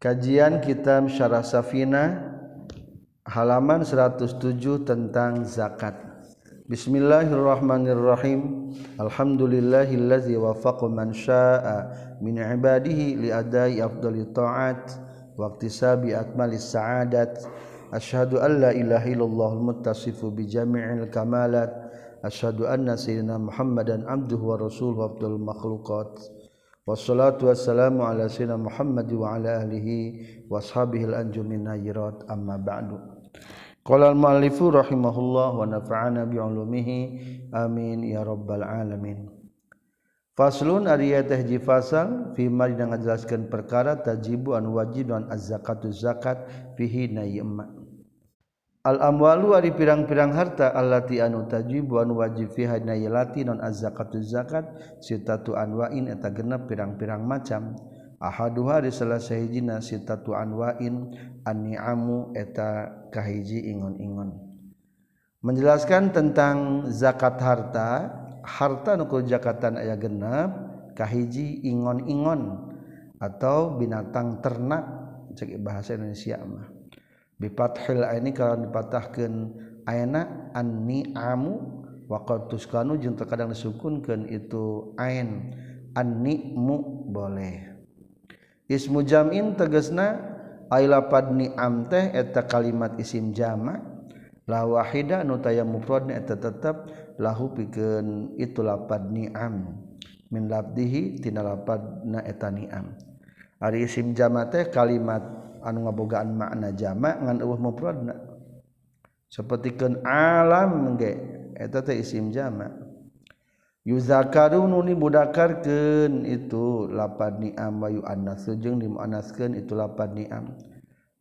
Kajian Kitab Syarah Safina halaman 107 tentang zakat. Bismillahirrahmanirrahim. Alhamdulillahillazi wafaqa man syaa'a min ibadihi li adai afdali ta'at wa iktisabi akmalis sa'adat. Asyhadu an la ilaha illallah muttasifu bi jami'il kamalat. Asyhadu anna sayyidina Muhammadan abduhu wa rasuluhu abdul makhluqat. wassalatu wassalamu ala sayyidina Muhammad wa ala alihi washabihi al-anjumin najirat amma ba'du. Qala al-muallifu rahimahullah wa nafa'ana bi ulumihi amin ya rabbal alamin. Faslun ari teh ji fasal fi ma ngajelaskeun perkara tajibu an wajib dan az-zakatu zakat fihi na yema al-amwalu ari pirang-pirang harta allati anu tajib wa wajib fiha nayilati non az-zakatu zakat sitatu anwa'in eta genep pirang-pirang macam. Ahaduha di salah sahijina sitatu anwa'in an-ni'amu eta kahiji ingon-ingon. Menjelaskan tentang zakat harta harta nukul zakatan ayah genep kahiji ingon-ingon atau binatang ternak cek bahasa Indonesia mah. bifathil aini kalau dipatahkan ayana an ni'amu wa qad tuskanu jeung terkadang disukunkeun itu ain an ni'mu boleh. Ismu jam'in tegasna aila lapad ni'am teh eta kalimat isim jamak la wahida nu taya mufrad eta tetep lahu pikeun itu lapad ni'am. Min labdihi tina lapad na eta ni'am. Ari isim jama teh kalimat anu ngabogaan makna jamak ngan eueuh mufradna. Sapertikeun alam ge eta teh isim jamak yuzakaru nu dibudakarkeun itu lapad ni'am wa yu'annas jeung dimuannaskeun itu lapad ni'am.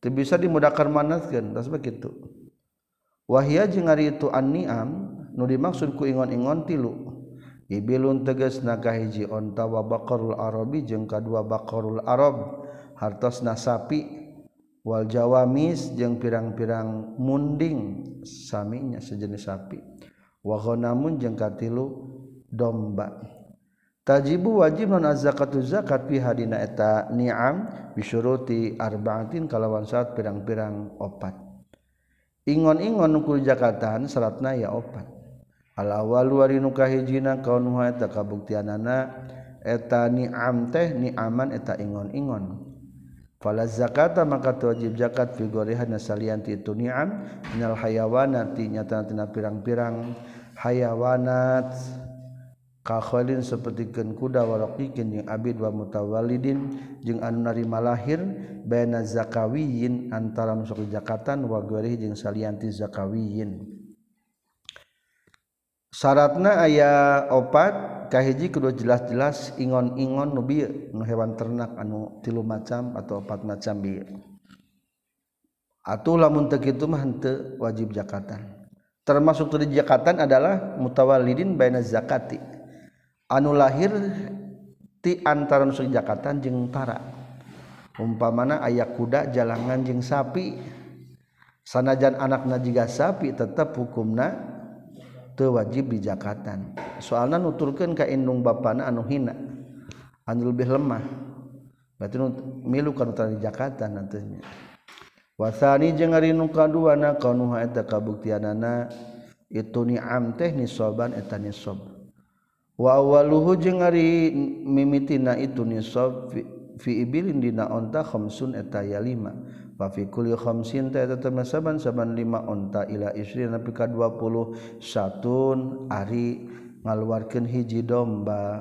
Teu bisa dimudakar manaskeun tas begitu wahia jeung ari itu an ni'am nu dimaksud ku ingon-ingon tilu. Ibilun teges naga hiji onta wa bakorul Arabi jeung kadua baqarul Arab hartos nasapi wal jawamis jeung pirang-pirang munding saminya sejenis sapi. Wahonamun jeung katilu domba. Tajibu wajib non zakatu zakat fi hadina eta ni'am bisyuruti arba'atin kalawan saat pirang-pirang opat. Ingon-ingon nukul zakatan syaratna ya opat. Al awal wari nu kahijina kaun eta kabuktianana eta ni'am teh ni'aman eta ingon-ingon. Fala zakata maka wajib zakat fi gorihana salian ti itu ni'am minal hayawanat nyata-nyata pirang-pirang. Hayawanat kakhalin sapertikeun kuda walaqikin jeung abid wa mutawallidin jeung anu narima lahir baina zakawiyin antara masuk zakatan wa gorih jeung salian ti zakawiyin. syaratna aya opat kahiji kudu jelas-jelas ingon-ingon nubi nu hewan ternak anu tilu macam atau opat macam bi atuh lamun teu kitu mah henteu wajib zakatan. Termasuk tadi zakatan adalah mutawalidin baina zakati. Anu lahir ti antara nusuk zakatan jeung para umpamana aya kuda jalangan jeung sapi. Sanajan anakna jiga sapi tetap hukumna wajib bijakatan soalnya nuturkan kainung Bana anu hina anu lebih lemah. Milu milukan zakatan nantinya wasani je eta kabuktianana itu niam tehnis soban etan sob wawaluhu jeung ari mimitina itu nisob fi ibilin dina onta khamsun eta ya lima Fafikul khamsin teh eta saban saban lima onta ila isri nepi ka 20 satun ari ngaluarkeun hiji domba.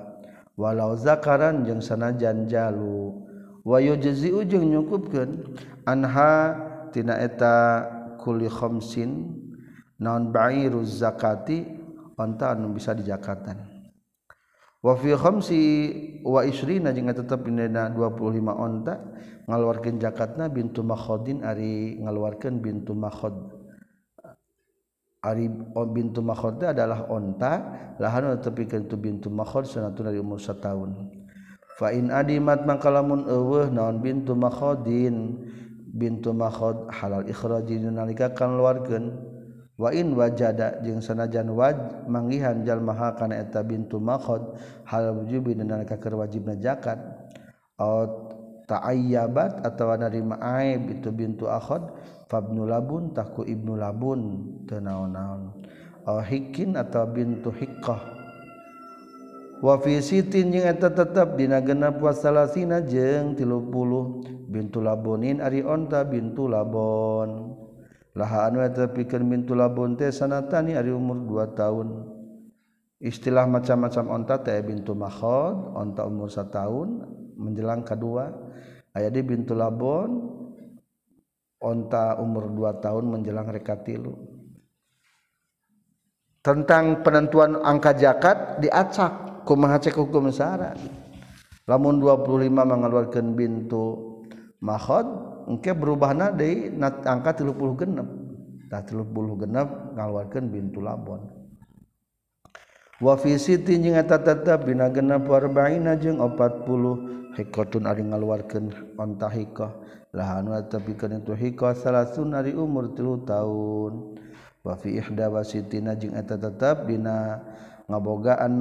Walau zakaran jeung sanajan jalu. Wa yujzi'u ujung nyukupkeun anha tina eta kulli khamsin naon ba'iruz zakati onta anu bisa dijakatan. wafi khamsi wa isrina jeung tetep dina 25 onta ngaluarkeun zakatna bintu makhodin ari ngaluarkeun bintu makhod. Ari bintu makhod adalah onta lahan tepi kentu bintu makhod sanatun dari umur setahun. Fa in adimat mangkalamun eueuh naon bintu makhodin? Bintu makhod halal ikhraji nalika kan luarkeun wain wajada jeung sanajan waj manggihan jalma kana eta bintu makhod hal wujubi dan kakeur wajibna zakat. Ta'ayyabat atawa narima aib itu bintu akhad fabnu labun taku ibnu labun teu naon-naon. Aw hikin atawa bintu hiqqah. Wa fi sitin jeung eta tetep dina genep wasalasina jeung 30 bintu labunin ari onta bintu labon. Laha anu eta pikeun labon teh sanatani ari umur 2 tahun. Istilah macam-macam onta teh bintu makhod onta umur 1 tahun menjelang kedua. Aya di bintu labon onta umur 2 tahun menjelang rekatilu tentang penentuan angka zakat diacak. Kumaha cek hukum syarat lamun 25 mengeluarkan bintu mahod engke berubahna deui angka 36 tah 36 ngaluarkeun bintu labon. Wa fi siti jeung eta tetep dina genep 40 jeung 40 hikatun ari ngaluarkeun onta hikah lahan wa tapikeun itu hikah salasun ari umur 3 taun wa fi ihda wasitina jeung eta tetep dina ngabogaan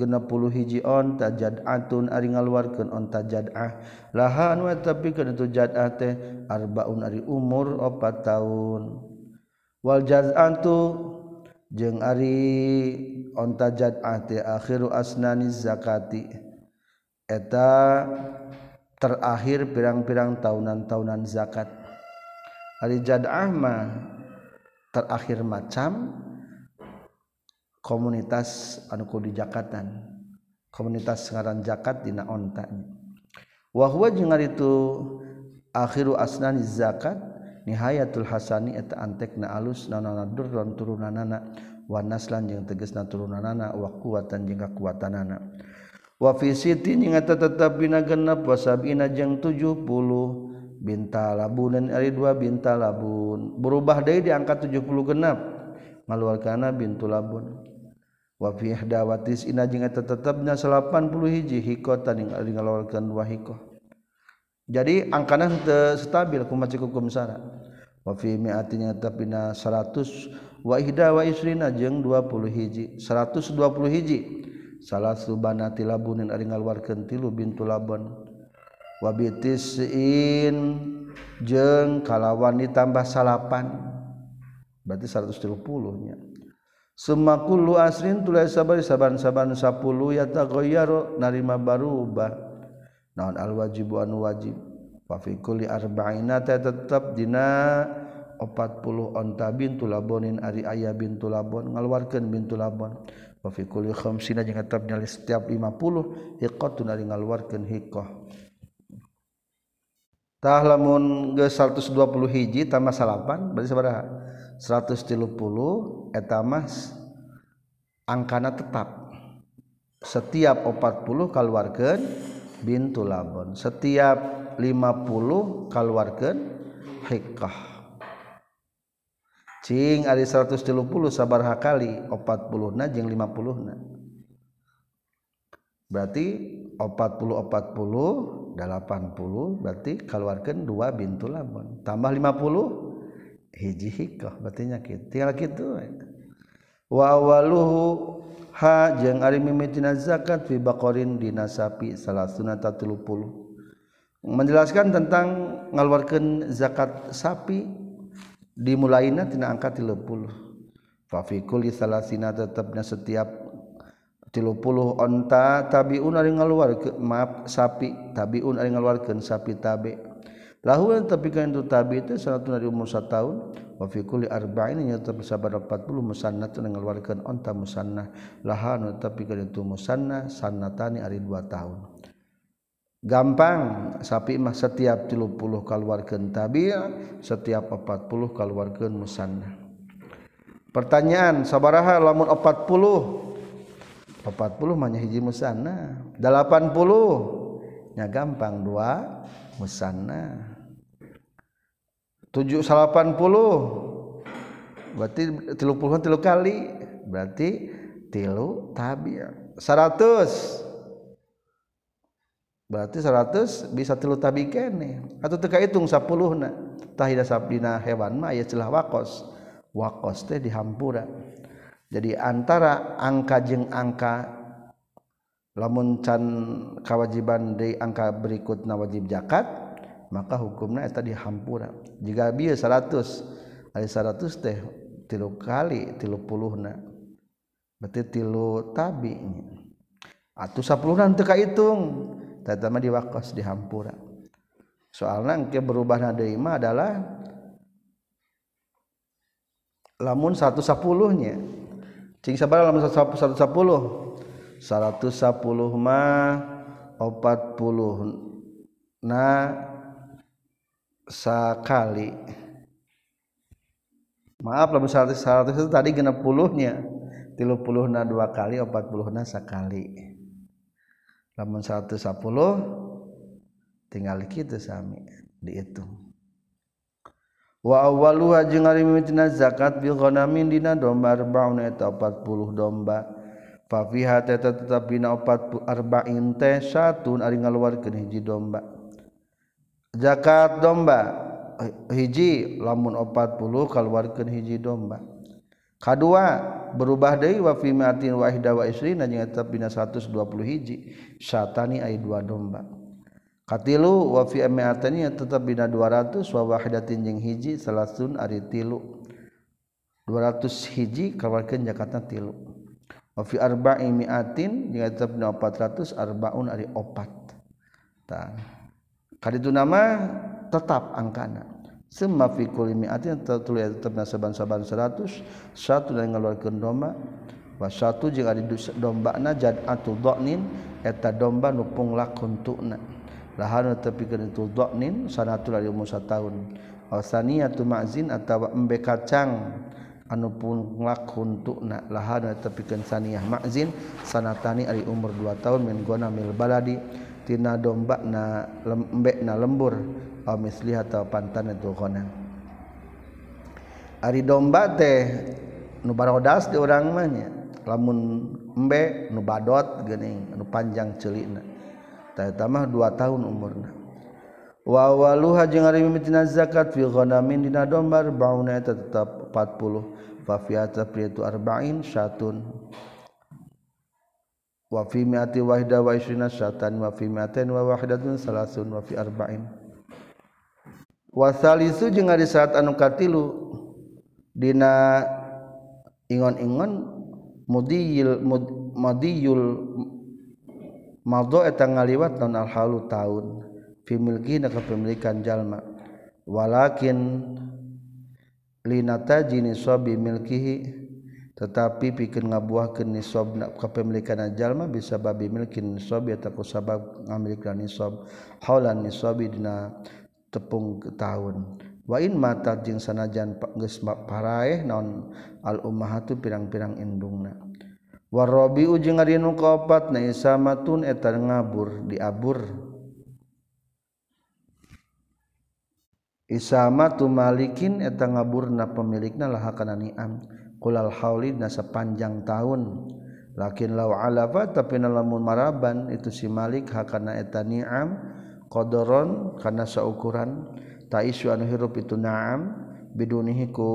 genepuluh hiji on tajad atun ari ngaluarkeun on tajadah. Laha anu tapi kana tu jadah teh arbaun ari umur opat tahun wal jaz'atu jeung ari on tajadah teh akhiru asnani zakati. Eta terakhir pirang-pirang tahunan-tahunan zakat. Ari jadah mah terakhir macam komunitas anuku di Jakatan komunitas ngaran jakat dina onta. Wahwa jeung itu akhiru asnani zakat nihayatul hasani eta antekna alus nanana durron turunanana. Wa naslan jeung tegasna turunanana wa quwatan jeung kakuatanana. Wa fi siti jeung eta tetep dina genep wa sabina jeung 70 bintalabunan ari dua bintalabun berubah deui diangkat 70 genep ngaluarkana bintulabun wafih dawatis ina jeung eta tetepna 80 hiji hikotan ing ari ngalawalkeun dua hikoh. Jadi angkana teu stabil kumaha cukup kumsara wa fi mi'atin tapi na 100 wa ihda wa isrina jeung 20 hiji 120 hiji. Salah subanati labunin ari ngaluarkeun tilu bintu laban wa bitisin jeung kalawan ditambah salapan. Berarti 130 nya. Semakulu asrin tulai sabar saban-saban 10 ya yataghayyaru narima barubah. Naon al wajibu anu wajib. Fa fi kulli arba'ina tetap dina 40 onta bintu labonin ari ayah bintu labon ngaluarkeun bintu labon. Fi kulli khamsina jeung tetap nyali setiap 50 hiqatun ari ngaluarkeun hiqah. Tah lamun ge 120 hiji tambah 8 berarti sabaraha? 130 etamas angkana tetap. Setiap 40 keluarkan bintu labon. Setiap 50 keluarkan hikah. Cing ada 130 sabarha kali 40 na jeung 50 na berarti 40 40 80 berarti keluarkan dua bintu labon. Tambah 50 hiji hikoh batinya gitu tinggal gitu eh. wa awaluhu ha jeung ari mimitina zakat fi baqarin dina sapi salasuna ta 30 menjelaskan tentang ngaluarkeun zakat sapi dimulaina tina angka 30 fa fi kulli salasina tetepna setiap tilu puluh onta tabiun ari ngaluarkeun maaf sapi. Tabiun ari ngaluarkeun sapi tabi. lahul tapi kan itu tabi itu salatun dari umur tahun. Wa fi kulli arba'in nyata sabar 40 musannah tun ngeluarkeun onta musannah. Lahan tapi kan itu musanna sannatani ari 2 tahun. Gampang sapi mah setiap 30 kaluarkeun tabi setiap 40 kaluarkeun musannah. Pertanyaan sabaraha lamun 40 40 mah hiji musanna 80 nya gampang. Dua musanna. 7 80 berarti 30 tilu kali. Berarti tilu tabi 100 berarti 100 bisa tilu tabi kene. Atau teka hitung 10 na. Tahida sabdina hewan mah ya celah wakos. Wakos teh dihampura. Jadi antara angka jeng angka lamun can kawajiban dari angka berikut na wajib zakat maka hukumnya eta dihampura. Jika bieu 100 ari 100 teh tilu kali tilu puluhna. Berarti tilu tabi atuh sapuluhna teu kahitung tetama diwakos dihampura. Soalnya engke berubahna deui mah adalah lamun 110 nya cing sabar lamun 110 110 mah 40 na sakali maaf lamun 100 itu tadi genep puluhnya. 30 na dua kali 40 na sakali lamun 110 tinggal kita sami dihitung. Wa awwaluha jeung ari zakat bil ghanamin dina domba arbaun eta 40 domba Fafiha teta tetap bina opat arba'in teh satun ari ngaluarkeun hiji domba. Zakat domba hiji lamun opat puluh kaluarkeun hiji domba. Kadua berubah deui wa fi mi'atin wa ihda wa isrina jeung tetap bina 120 hiji satani ai dua domba. Katilu wa fi mi'atani tetap bina 200 wa wahidatin jeung hiji salasun ari tilu. 200 hiji kaluarkeun zakatna tilu. wa fi arba'i mi'atin jeung tetep 400 arbaun ari opat. Tah kaditu nama tetap angkana. Semua fi kulli mi'atin tatulis tetepna saban-saban 100 satu dan ngaluarkeun domba wa satu jeung ari dombana jad'atu dha'nin eta domba nu punglakun tuna. Lahana tepikeun itu dha'nin sanatul ari umur 1 tahun. Wasaniatu ma'zin atawa embe kacang. anupun nglakuntuk na lahana tepikan saniyah makzin sanatani ari umur 2 tahun min gona mil baladi tina domba na lembek na lembur au misli atau pantan itu gona. Ari domba teh nu barodas di urang mah nya lamun embe nu badot geuning nu panjang ceulina tah eta mah 2 tahun umurna. wawaluha jeung ari mimitina zakat fi ghanamin dina dombar bauna eta tetap 40 fa fi itu arba'in syatun. Wa fi mi'ati wahida wa isrina syatan wa fi mi'atain wa wahidatun salasun wa fi arba'in. Wasalisu jeung ari saat anu katilu dina ingon-ingon mudiyil mudiyul madho eta ngaliwat non al halu taun. pimilgina kepemilikan jalma. Walakin linata jinisobi milkihi tetapi pikir ngabuahkan nisob kepemilikan jalma bisa babi milkin nisob atau sabab ngamilikan nisob. Haulan nisobi dina tepung tahun. Wa in mata jing sanajan geus paraeh naon al ummahatu pirang-pirang indungna. Warabiu jeung ari nu kaopat na isamatun eta ngabur diabur. Isama tu malikin eta ngaburna pemilikna lah kana ni'am. Kulal haulid na sepanjang tahun. Lakin law alafa tapi lamun maraban itu si malik hakana eta ni'am qadaron kana saukuran. Taisu anu hirup itu na'am bidunihi ku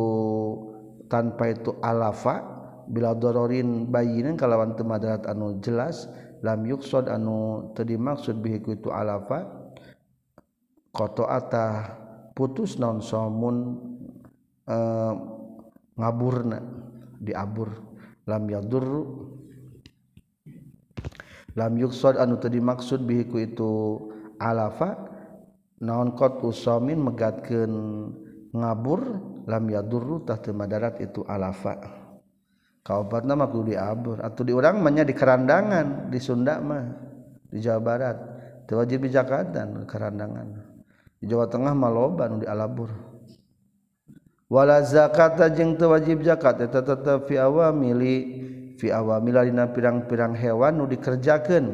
tanpa itu alafa bila dororin bayinan kalawan temadarat anu jelas lam yuksod anu tadi maksud bihiku itu alafa. Koto'atah putus non somun e, ngaburna diabur. Lam yadur lam yuksod anu tadi maksud bihiku itu alafa naon kot usomin megatkan ngabur lam yadurru tah madarat itu alafa. Kaobatna mah kudu diabur. Atau di urang mah di kerandangan di Sunda mah di Jawa Barat. Teu wajib di Jakarta kerandangan di Jawa Tengah maloba nu di alabur. Wala zakat jeung teu wajib zakat eta tetep fi awamili fi awamila dina pirang-pirang hewan nu dikerjakeun.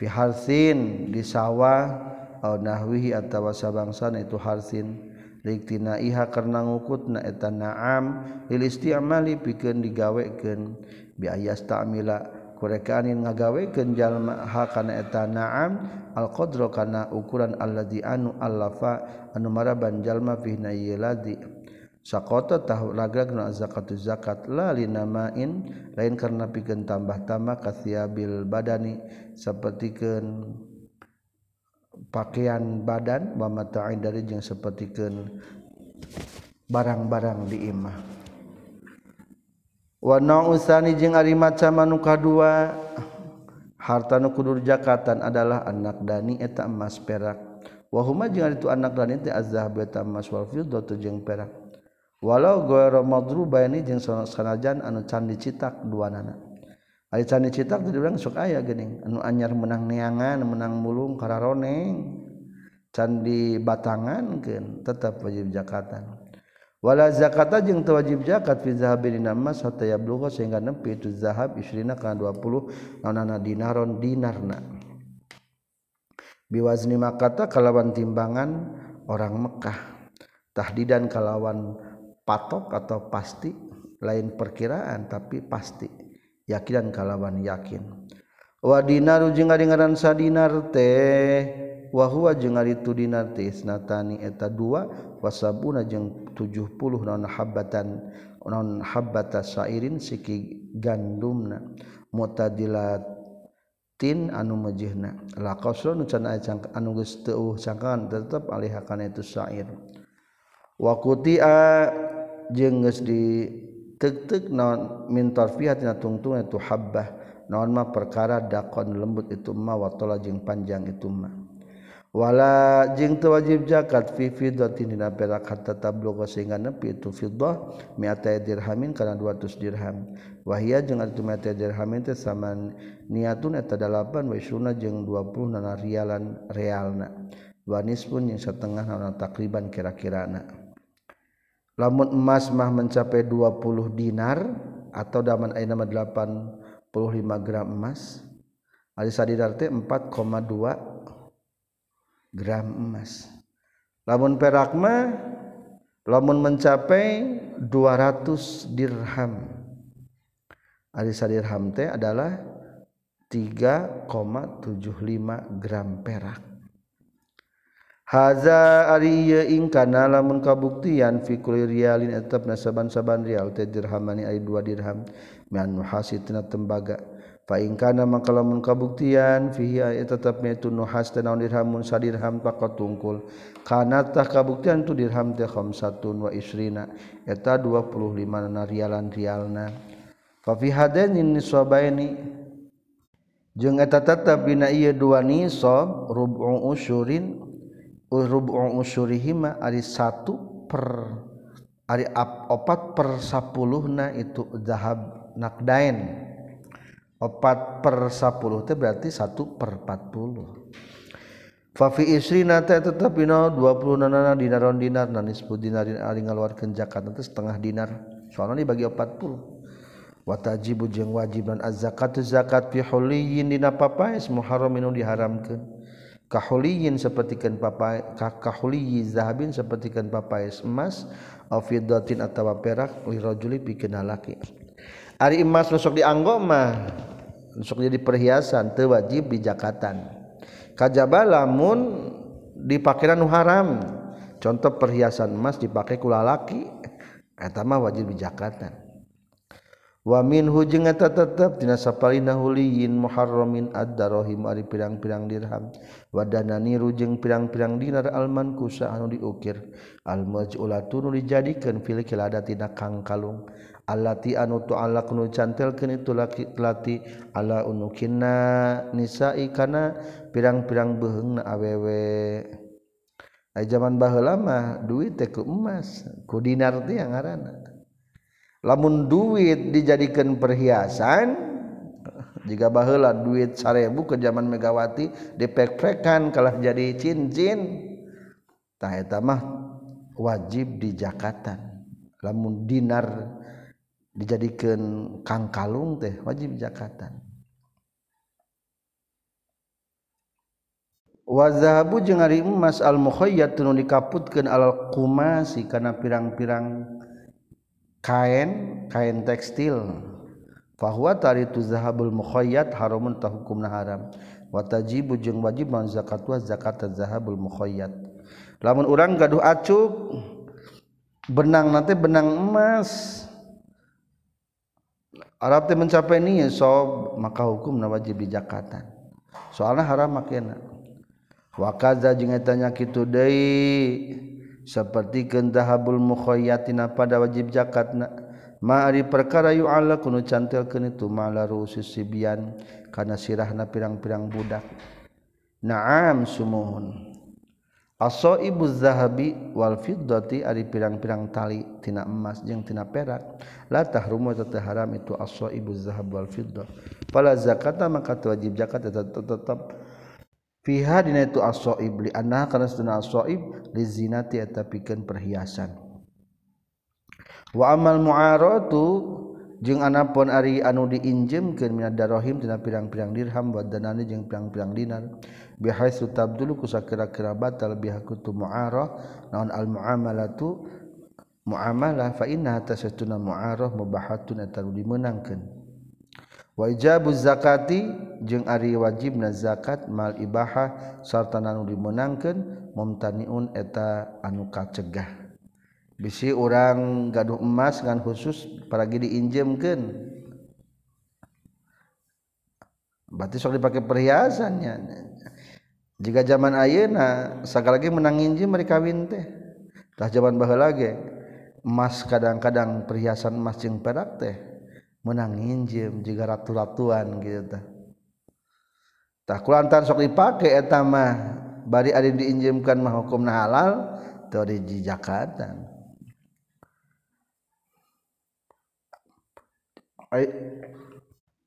Fi harsin di sawah au nahwihi atawa sabangsana itu harsin. Riktina iha karena ngukutna eta na'am lil isti'mali pikeun digawekeun. Bi ayas ta'mila. kurekanin ngagawekeun jalma ha hakana eta naam alqdro kana ukuran alladi anu allafa anu maraban jalma fi yeladi sakota tahu ragag zakatu zakat la linamain lain karena pikeun tambah-tambah kathiabil badani sapertikeun pakaian badan wa mata'in dari jeung sapertikeun barang-barang di imah. Wana usani jeung ari maca anu kadua harta nu kudur zakatan adalah anak dani eta emas perak. Wa huma jeung itu anak dani teh azhab eta emas wal fiddatu jeung perak. Walau ghairu madrubaini jeung sanajan anu can dicitak duanana. Ari can dicitak teh urang sok aya geuning anu anyar menang neangan menang mulung kararoneng can dibatangankeun tetap wajib zakatan. Wala zakata jeung teu wajib zakat fi zahabin emas hatta yablugha sehingga nepi itu zahab isrina kana 20 naonana dinaron dinarna. Biwazni makata kalawan timbangan orang Mekah. Tahdidan kalawan patok atau pasti lain perkiraan tapi pasti. Yakinan kalawan yakin. Wa dinaru jeung ngaran sadinar teh wa huwa jeung ari tu dinar teh isnatani eta dua wasabuna jeung 70 naon habatan non habata sairin siki gandumna mutadilatin anu mejihna la qasrun can anu geus teu cangkangan tetep alih itu sair. Wa qutia jeung geus di tek-tek non min tarfiha tina tungtung itu habbah. Naon mah perkara dakon lembut itu ma wa tola jeung panjang itu mah. wala jing tewajib zakat fi fiddatin dina perak hatta tablugha sehingga nepi itu fiddah mi'ata dirhamin kana 200 dirham. Wahia jeung atuh mi'ata dirhamin teh sama niatun eta 8 wa isruna jeung 20 nana rialan realna. Wa nisfun jeung satengah nana takriban kira-kirana. Lamun emas mah mencapai 20 dinar atau daman aya nama 85 gram emas ari sadinar teh 4,2 gram emas. Lamun perakma lamun mencapai 200 dirham. Alisa dirham teh adalah 3,75 gram perak. Haza ari ieu ingkana lamun kabuktian fi kulli rialin etap nasaban saban rial teh dirhamani ari 2 dirham. Min hasitna tembaga. faingkana maka lamun kabuktian fihi tetapnya itu nuhas teh naon dirhamun sadirham pakat tungkul. Kana tah kabuktian tu dirham teh khamsatun wa isrina eta 25 na rialan rialna fa fi hadaini nisabaini jeung eta tetep dina ieu dua nisab rub'u usyurin rub'u usyurihima ari 1 per ari opat per 10 na itu zahab nakdain. opat per 10 teh berarti 1 per 40 Fafi isrina teh tetap ino 20 nanana dinar on dinar nanis pun dinar ari ngaluarkeun zakat teh setengah dinar. Soalnya dibagi 40 wa tajibu jeung wajib dan az-zakatu zakat fi huliyin dina papaes muharram inu diharamkeun. Ka huliyin sapertikeun papaes ka kahuliyi zahabin sapertikeun papaes emas au fiddatin atawa perak li rajuli pikeun lalaki Ari emas nusok dianggo mah nusok jadi perhiasan teu wajib di jakatan. Kajaba lamun dipakeran nu haram. Contoh perhiasan emas dipakai ku lalaki eta mah wajib bijakatan. Wa minhu jeung eta tetep dina sapalina huliyin muharramin ad-darahim ari pirang-pirang dirham wa dananiru jeung pirang-pirang dinar alman kusa anu diukir al maj'ulatu nu dijadikeun fil kilada na kang kalung allati anu tu'alaq nu cantelkeun itu laki lati ala unukinna nisa'i kana pirang-pirang beheungna awewe Ay zaman baheula mah duit teh ku emas, ku dinar teh ngaranna. Lamun duit dijadikan perhiasan jika baheula duit 1000 ke zaman Megawati dipek-pekan kalah jadi cincin. Tah eta mah wajib di Jakarta. Lamun dinar dijadikan Kang Kalung teh wajib zakatan. Wazahabu jeung ari emas al mukhayyat nu dikaputkeun al kumasi kana pirang-pirang kain kain tekstil. Fahuwa taritu zahabul mukhayyat haramun ta hukumna haram. Wa tajibu jeung wajib man zakat wa zakat zahabul mukhayyat. Lamun urang gaduh acuk benang nanti benang emas. Arab teh mencapai ini sob maka hukum wajib dijakatan. Soalnya haram makena. Wakaza jeung eta nya kitu deui seperti kendahabul mukhayatina pada wajib zakatna ma ari perkara yu'ala kunu cantelkeun itu mala rusus sibian kana sirahna pirang-pirang budak. Na'am sumuhun. Aso ibu zahabi wal fiddati ari pirang-pirang tali tina emas jeung tina perak. La tahrumu teteh haram itu aso ibu zahab wal fiddah. Fala zakata maka wajib zakat tetap, tetap fiha dina itu aso ibli anna kana sunna aso ib li zinati eta pikeun perhiasan. Wa amal mu'aratu jeung anapun ari anu diinjemkeun minad darahim tina pirang-pirang dirham wa danani jeung pirang-pirang dinar bihai sutab dulu kusa kira-kira batal bihakutu mu'arah naon al muamalatu muamalah fa inna tasatuna mu'arah mubahatun eta dimenangkeun wa ijabu zakati jeung ari wajibna zakat mal ibahah sarta nanu dimenangkeun mumtaniun eta anu kacegah. Bisi orang gaduh emas ngan khusus paragi diinjemkeun. Berarti sok dipakai perhiasannya. jika zaman ayeuna segala lagi menanginji mereka kawin teh. Tah zaman baheula lagi emas kadang-kadang perhiasan emas jeung perak teh menang nginjem jika ratu-ratuan gitu tah tah kulantan sok dipake eta mah bari ari diinjemkan mah hukumna halal teu dijakatan.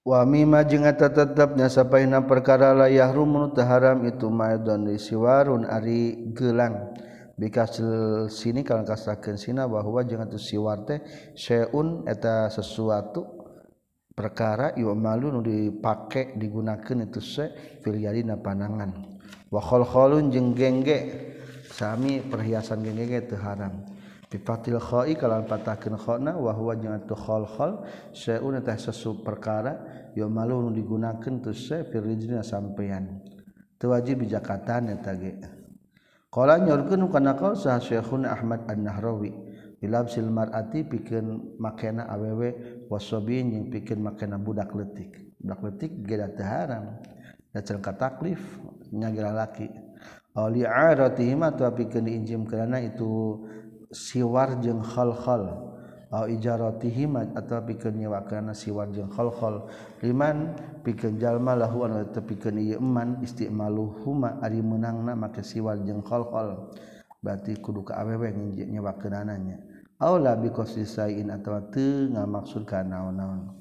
wamima jeung eta tetepnya sapaina perkara layah rumun taharam itu maidon siwarun ari gelang bikasil sini kalau kasakeun sina bahwa jeung atuh siwar teh syai'un eta sesuatu perkara yu'malu nu dipake digunakeun itu se fil yadina panangan. Wa khalkhalun jeung gengge sami perhiasan gengge teh haram. bifatil khoi kalau patahkan khona wahwa jangan tu khol khol. Seuna teh sesu perkara yo malu nu digunakan tu se firrijna sampean tu wajib bijakatan ya tage qala nyorkeun kana qaul sah syekhun ahmad an-nahrawi bilabsil mar'ati pikeun makena awewe wasobin yang pikeun makena budak letik budak letik geda teh haram. Da ka taklif nya laki. Awli aratihima tu pikeun diinjim karena itu siwar jeung kholkhol au ijaratihiman atau pikeun nyewakeunna siwar jeung kholkhol liman pikeun jalma lahu anu tepikeun ieu eman istimaluhuma ari meunangna make siwar jeung kholkhol berarti kudu ka awewe nyewakeunana nya aula biqasdi sayin atawa teu ngamaksud ka naon-naon.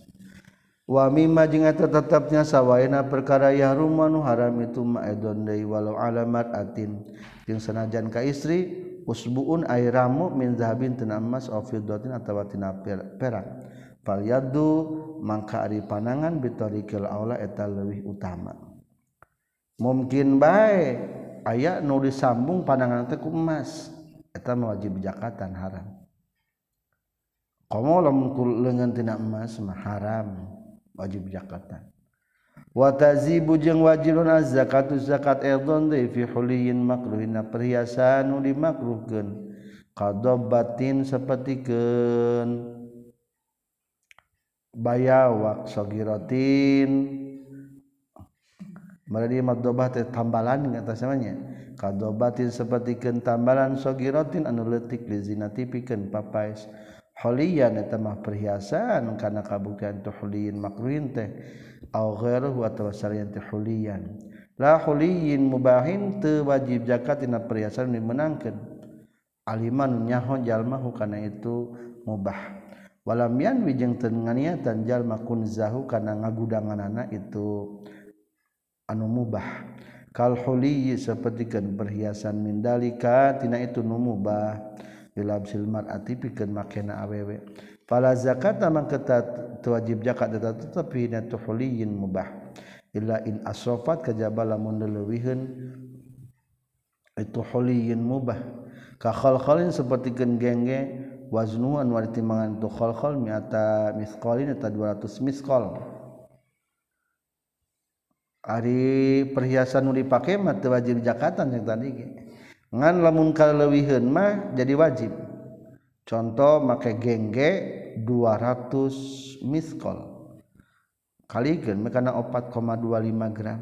Wa mimma jeung eta tetapnya sawaina perkara ya rumanu haram itu ma'edon deui walau alamat atin. Jeung sanajan ka istri usbuun airamu min zahabin tina emas aw fiddatin atawa tina perak fal yaddu mangka ari panangan bitorikil aula eta leuwih utama. Mungkin bae aya nu disambung panangan teh ku emas eta wajib jakatan haram. Komo lamun leungeun tina emas mah haram wajib zakatan watazibu jeung wajibun zakatu zakat erdon deui fi huliyin makruhina perhiasan nu dimakruhkeun. Kadobatin sapertikeun bayawak sogiratin Mereka madobah teh tambalan nggak atas namanya. Kadobatin seperti tambalan sogiratin anu letik di zina tipikan papais. holiyan eta mah perhiasan kana kabuktian tu huliyin makruhin teh. Au ghairu atawa huliyan la huliyin mubahin teu wajib zakat dina perhiasan dimenangkeun. Aliman nyaho jalma hukana itu mubah. Walam yanwi jeung teu nganiatan jalma kunzahu kana ngagudanganna itu anu mubah. Kal huliyi sapertikeun perhiasan mindalika tina itu nu mubah. Numubah bilabsilmar atipikan makna awewe. Pala zakat mang ketat wajib zakat tetapi natuhuliyin mubah. Illa in asrafat kajaba lamun leuwihun itu huliyin mubah. Ka khalkhalin seperti gengge waznuan wa timangan tu khalkhal miata misqalin eta 200 misqal ari perhiasan nu dipake mah teu wajib zakatan yang tadi ngan lamun kalewihun mah jadi wajib. Contoh make gengge 200 miskol. Kaligen mekana 4,25 gram.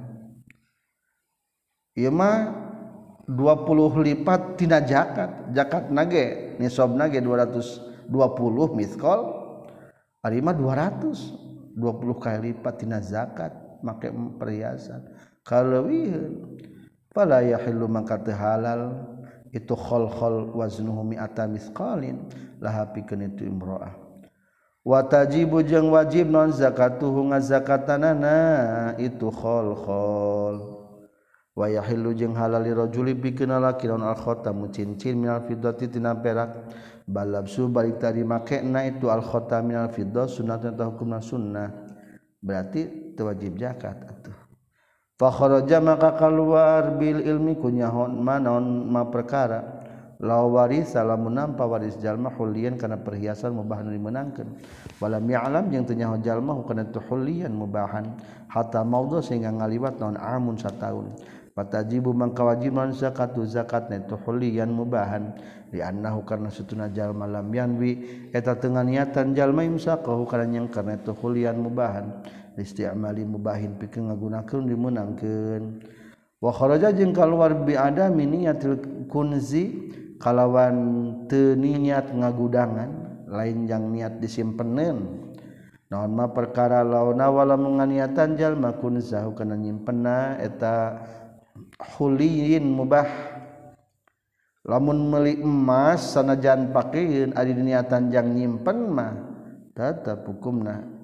Ieu mah 20 lipat tina jakat jakat nage nisab nage 220 miskol. Ari mah 200 20 kali lipat tina zakat make perhiasan. Kalewihun fala yahillu mangka teu halal. Itu khol-khol waznuhu mi'ata misqalin. Laha pikeun itu imro'ah. Wa tajibu jeung wajib non zakatuhu ngazakatanana. Itu khol-khol. Wa yahillu jeung halal li rajuli pikeun lalaki naon al khatamu cincin minal fiddati tina perak. Balabsu balik tadi makena itu al khatam minal fiddah. Sunnatun ta hukumna sunnah. Berarti tewajib zakat. Fakharaja maka keluar bil ilmi kunyahon manon ma perkara. La waris salamun nampa waris jalma hulian kana perhiasan mubah nu dimenangkeun. Walam ya'lam jeung teu nyaho jalma kana tu hulian mubahan hatta maudha sehingga ngaliwat naon amun sataun. Fatajibu mangkawajiban zakatu zakat na tu hulian mubahan li annahu karna satuna jalma lam yanwi eta teu niatan jalma imsakahu kana nyengker na tu hulian mubahan. istiamali mubahin pikir ngagunakeun dimenangkeun wa kharaja jeung kaluar bi adami niyatil kunzi kalawan teu niat ngagudangan lain yang niat disimpenen naon mah perkara launa wala menganiatan jalma kunzahu kana nyimpena eta huliyin mubah. Lamun meuli emas sanajan pakeun ari niatan jang nyimpen mah tetep hukumna.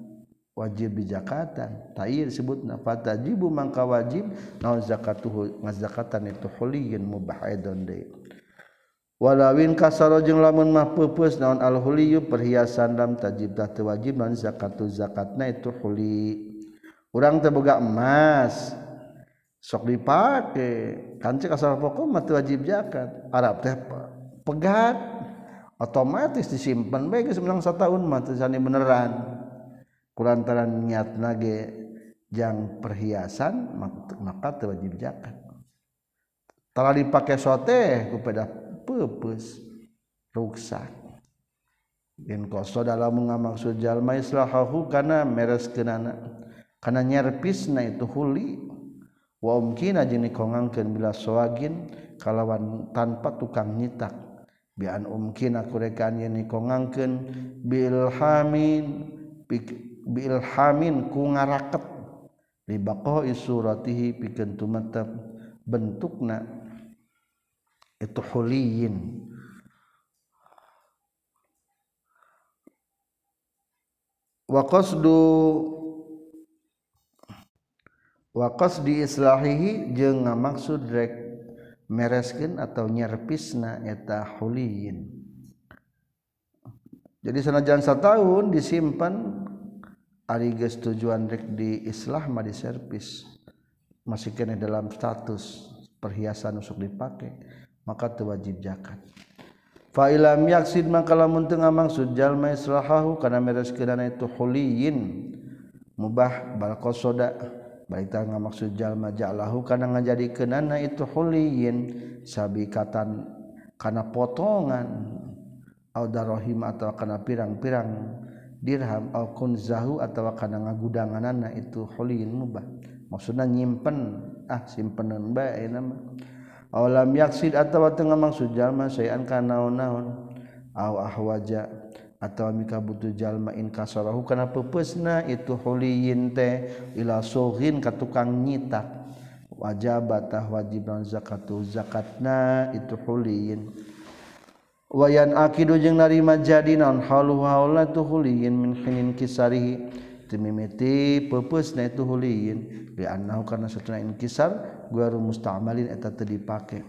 Wajib bijakatan. Ta'ir disebutna fatajibu mangka wajib naon zakatuhu ngazakatan itu huliin mubah aidon deui walawin kasaro jeung lamun mah peupeus naon al huliyu perhiasan lam tajib tah wajib naon zakatu zakatna itu huli. Urang teu boga emas. Sok dipake. Kan cek asal pokok mati wajib zakat Arab teh pegat. Otomatis disimpan baik sebenarnya satu tahun mati sani beneran kulantaran niat nage yang perhiasan maka wajib zakat telah dipakai sote kepada pepes rusak dan koso dalam mengamaksud jalma islahahu karena meres kenana karena nyerpisna itu huli. Wa umkina jeni kongangkeun bila soagin kalawan tanpa tukang nyitak. Bian umkina kurekan jeni kongangkeun bilhamin pik bilhamin ku ngaraket. Li baqa'i suratihi pikeun tumetep bentukna itu huliyin. Wa qasdu wa qasdi islahihi jeung ngamaksud rek mereskin atau nyerpisna eta huliyin. Jadi sanajan satahun disimpan ariges tujuanrek di Islam di servis. Masih kene dalam status perhiasan usuk dipakai maka wajib zakat. Fa'ilam yaksid maka lamun teu ngamaksud jalma islahahu kana mereskeun itu Hollyin mubah bal qasoda baita ngamaksud jalma ja'lahu kana ngajadikeunana itu huliyin sabikatan kana potongan au darahim atau kana pirang-pirang dirham alkunzahu atau karena ngagudanganana itu holin mubah. Maksudnya nyimpen ah simpenan bae nama Aulam yaksid atau tengah maksud jalma sayan kanaon-naon aw ahwaja atau mika butuh jalma in kasarahu. Kana pepesna itu huliyin teh ila sohin ka tukang nyitak. Wajabatah wajib zakatu zakatna itu huliyin. wayan akidu jeung narima jadi naon halu haula tuhuliyin min hinin kisarihi. Timimiti pepeusna itu huliyin. Bi annahu kana satuna inkisar guaru musta'malin eta teu dipake.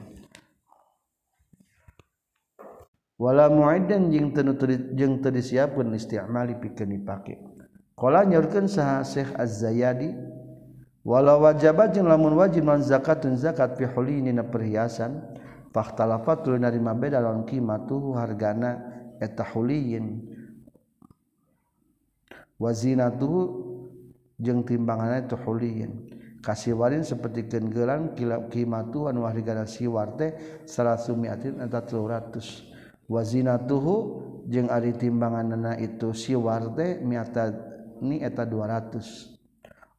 Wala mu'iddan jeung teu jeung teu disiapkeun isti'mali pikeun dipake. Qala nyaurkeun saha Syekh Az-Zayadi wala wajabat jeung lamun wajib man zakatun zakat fi hulini na perhiasan fakhtalafat lu narima beda lawan qimatuhu hargana eta huliyin wa zinatuhu jeung timbanganna eta huliyin kasiwarin seperti genggelan qimatuhu anu hargana siwar teh 300 eta 300 wa zinatuhu jeung ari timbanganna itu siwar teh miata ni eta 200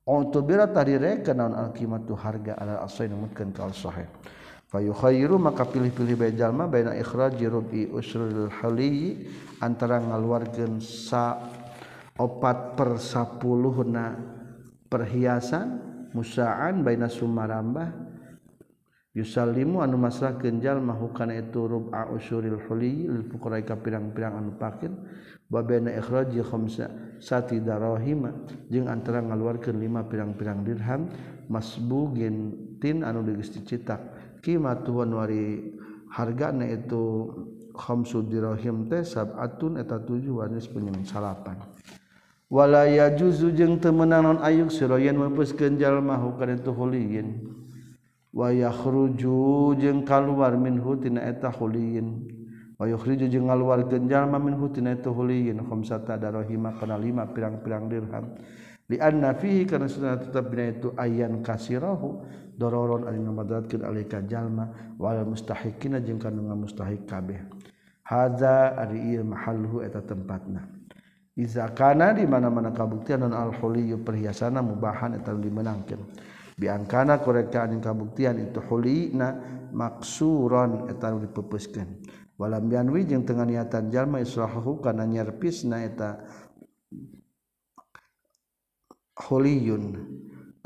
Untuk bila tadi rekan naon al-qimatu harga ala asoy namutkan kal sahih. Fayukhairu maka pilih-pilih bae jalma baina ikhraji rubi usrul hali antara ngaluarkeun sa opat per sapuluhna perhiasan musaan baina sumarambah. Yusallimu anu masrahkeun jalma hukana itu rub'a usuril huli lil fuqara ka pirang-pirang anu pakir wa baina ikhraji khamsa sati darahima jeung antara ngaluarkeun lima pirang-pirang dirham masbugin tin anu geus dicetak kimatuhun wari hargana itu khamsu dirahim teh sab'atun eta tujuh wanis penyemen salapan. Walaya juzu jeung teu meunang naon ayuk siroyan yen meupuskeun jalma hukana itu huliyin wa yakhruju jeung kaluar minhu tina eta huliyin wa yakhruju jeung ngaluarkeun jalma minhu tina eta huliyin khamsata darahima kana lima pirang-pirang dirham. lianna fihi karena sunnah tetap bina itu ayan kasirahu. Dororon ari ngamadatkeun alika jalma wal mustahiqina jeung kana mustahiq kabeh. Hadza ari ieu mahalluhu eta tempatna. Iza kana di mana-mana kabuktian dan al huliyu perhiasana mubahan eta dimenangkeun biangkana koreka anjeun kabuktian itu hulina maksuron eta dipepeuskeun walam yanwi jeung tengah niatan jalma israhu kana nyerpisna eta Huliyun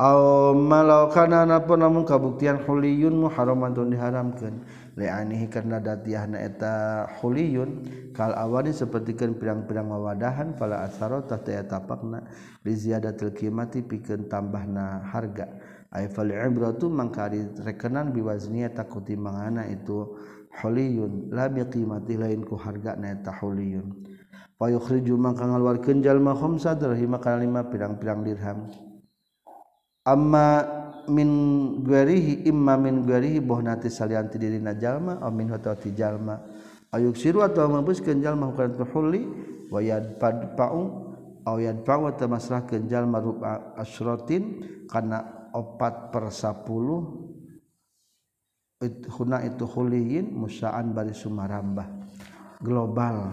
malaukanapun kabuktian Huliyun muharramadun diharamkan leanihi karena datiahna eta Huliyun kal awani sapertikeun pirang-pirang wawadahan fala asarotah teh eta pakna li ziyadatil qimati pikeun tambahna harga. Ay fal ibratu mangka rekenan biwazniya takuti mangana itu Huliyun la biqimati lain ku harga na eta Huliyun payukhriju mangka ngaluarkeun jalma khamsa dirhim kana lima pirang-pirang dirham. Amma min guerihi imma min guerihi boh nati dirina jalma aw min hotel ti jalma ayuk siru atau mampuskeun jalma hukuran tuhuli wa yadpad pa'u aw yadpa'u wa tamasrahkeun jalma ruba asratin kana opat per 10 huna itu khuliyin musaan bari sumarambah. Global.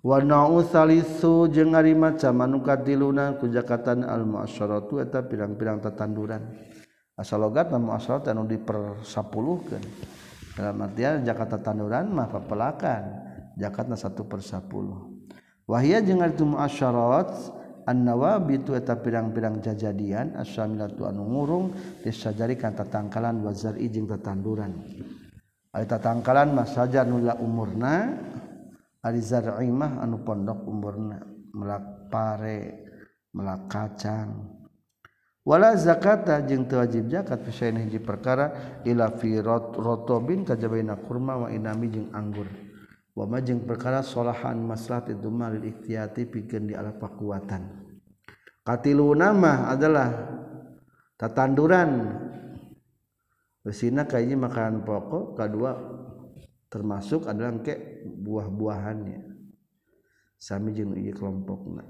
warna salisu jeung ari macam manuka tiluna ku jakatan al muasyaratu eta pirang-pirang tetanduran. Asalogat nama asal anu dipersapuluhkeun. Dalam artian jakata tanduran mah papelakan jakatna 1 per 10. Wahia jeung ari muasyarat an-nawabitu eta pirang-pirang jajadian asyamilatu anu ngurung disajari kan tatangkalan wazari jeung tatanduran Ari tatangkalan mah saja nula umurna Arizarmah anu pondok umurna melak pare melak kacang. Wala zakata jeung teu wajib zakat fi hiji perkara ila fi rotobin kajabaina kurma wa inami jeung anggur. Wa ma jeung perkara solahan maslahat itu mal ikhtiyati pikeun di alat kekuatan katilu nama adalah tatanduran. Resina kayaknya makanan pokok kedua termasuk adalah ke buah-buahannya. Sami jeung ieu kelompokna.